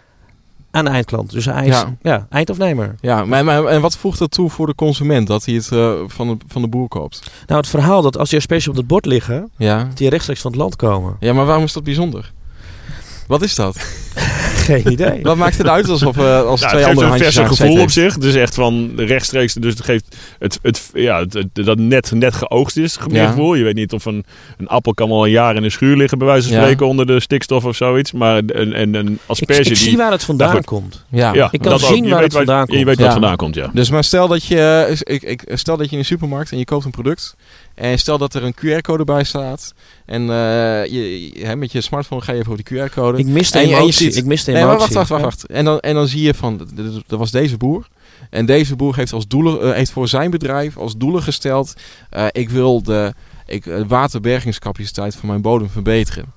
aan de eindklant. Dus hij is ja. ja eindafnemer. Ja, maar, maar, en wat voegt dat toe voor de consument dat hij het uh, van, de, van de boer koopt? Nou, het verhaal dat als die asperges op het bord liggen, ja. die rechtstreeks van het land komen. Ja, maar waarom is dat bijzonder? Wat is dat? Geen idee. Wat maakt het uit alsof uh, als twee andere handjes Het geeft een gevoel op zich. Het is echt van rechtstreeks. Dus het geeft het, het, ja, het, dat net, net geoogst is. Ja. gevoel. Je weet niet of een, een appel kan wel een jaar in een schuur liggen. Bij wijze van spreken onder de stikstof of zoiets. Maar een, een, een asperge ik, ik die, zie waar het vandaan nou komt. Ja. ja. ik kan zien waar het vandaan komt. Je weet waar het vandaan komt, ja. Dus maar stel dat je, ik, ik, stel dat je in een supermarkt en je koopt een product. En stel dat er een QR-code bij staat. En uh, je, je, met je smartphone ga je even over die QR-code. Ik mis de emotie. ik mis de emotie. Nee, wacht, wacht, wacht, wacht. En, dan, en dan zie je van, dat was deze boer. En deze boer heeft, als doelen, uh, heeft voor zijn bedrijf als doelen gesteld... Uh, ik wil de ik, waterbergingscapaciteit van mijn bodem verbeteren.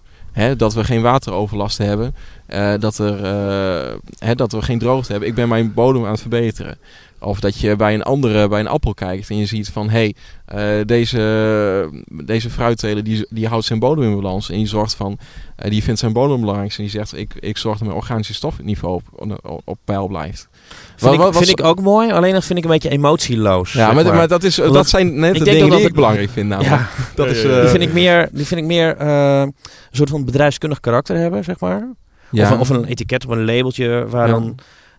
Dat we geen wateroverlast hebben. Uh, dat, er, uh, dat we geen droogte hebben. Ik ben mijn bodem aan het verbeteren. Of dat je bij een andere, bij een appel kijkt en je ziet van hé, hey, uh, deze, deze fruitteler die, die houdt zijn bodem in balans. En die zorgt van, uh, die vindt zijn bodem belangrijk. En die zegt ik, ik zorg dat mijn organische stofniveau op, op, op peil blijft. Vind, wat, ik, vind ik ook mooi, alleen dat vind ik een beetje emotieloos. Ja, maar, maar, dat, is, dat zijn net de dingen die ik belangrijk vind. Nou. Ja, dat is, uh, die vind ik meer, die vind ik meer een soort van bedrijfskundig karakter hebben, zeg maar. Ja. Of, of, een etiket of een labeltje waar ja.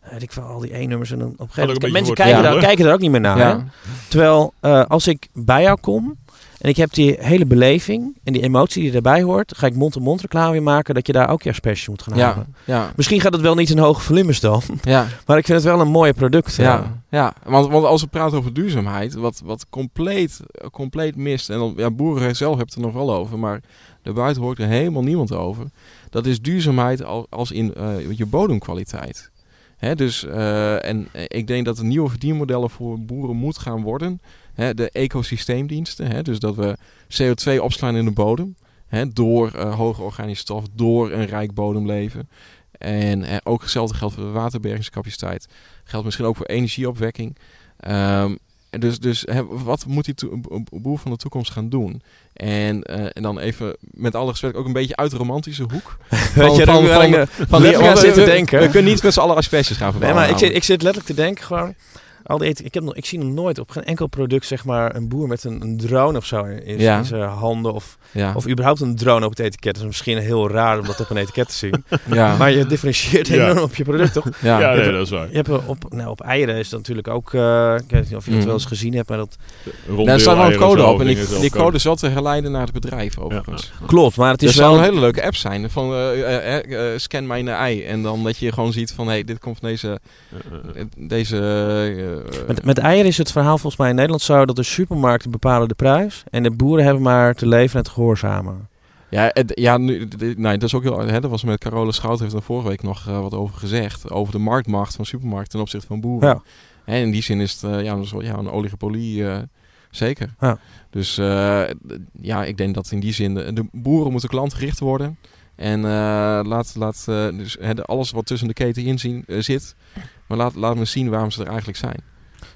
Weet ik van al die E-nummers en dan op een gegeven moment mensen kijken, daar, kijken er ook niet meer naar. Terwijl uh, als ik bij jou kom en ik heb die hele beleving en die emotie die erbij hoort, ga ik mond-to-mond reclame weer maken dat je daar ook je asperges moet gaan halen. Ja. Misschien gaat het wel niet in hoge volumes dan, ja. maar ik vind het wel een mooie product. Ja, ja. Want, want als we praten over duurzaamheid, wat, wat compleet, compleet mist, en dan, ja, boeren zelf hebben het er nog wel over, maar daarbuiten hoort er helemaal niemand over. Dat is duurzaamheid als in uh, je bodemkwaliteit. Dus, uh, en ik denk dat er nieuwe verdienmodellen voor boeren moet gaan worden. De ecosysteemdiensten, dus dat we CO2 opslaan in de bodem. Door uh, hoge organische stof, door een rijk bodemleven. En ook hetzelfde geldt voor de waterbergingscapaciteit. Geldt misschien ook voor energieopwekking. Um, dus, dus wat moet die boer van de toekomst gaan doen? En, uh, en dan even met alle respect ook een beetje uit de romantische hoek. Weet je, van, van, van, van, van zitten denken. We, kunnen niet met z'n allen asperges gaan verbouwen. Nee, maar ik zit, ik zit letterlijk te denken gewoon al die ik, heb nog, ik zie nog nooit op geen enkel product zeg maar een boer met een, een drone of zo in, in zijn handen of, of überhaupt een drone op het etiket. Dat is misschien heel raar om dat op een etiket te zien. ja. Maar je differentieert enorm op je product toch? Ja, ja nee, dat is waar. Je hebt op, nou, op eieren is dat natuurlijk ook, uh, ik weet niet of je dat mm. wel eens gezien hebt, maar dat... Daar staat wel een code op en die, die code is wel te herleiden naar het bedrijf overigens. Klopt, maar het is wel... een hele leuke app zijn van uh, uh, scan mijn ei en dan dat je gewoon ziet van hé, hey, dit komt van deze, deze met, met eieren is het verhaal volgens mij in Nederland zo dat de supermarkten bepalen de prijs en de boeren hebben maar te leven en te gehoorzamen. Ja, ja nu, nee, dat is ook heel. Hè, dat was met Carole Schout heeft er vorige week nog uh, wat over gezegd. Over de marktmacht van supermarkten ten opzichte van boeren. Ja. En in die zin is het uh, ja, een, ja, een oligopolie. Uh, zeker. Ja. Dus ja, ik denk dat in die zin de, de boeren moeten klantgericht worden. En laat, laat dus, alles wat tussen de keten in zien, zit. Maar laat, laat me zien waarom ze er eigenlijk zijn.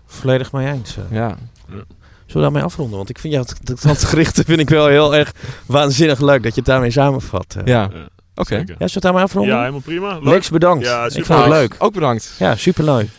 Volledig mee eens. Ja. Zullen we daarmee afronden? Want ik vind jou het gerichte vind ik wel heel erg waanzinnig leuk dat je het daarmee samenvat. Ja. ja. Oké. Okay. Ja, zullen we daarmee afronden? Ja, helemaal prima. Leuk. Lex, bedankt. Ja, super ik vond het leuk. Ook bedankt. Ja, superleuk.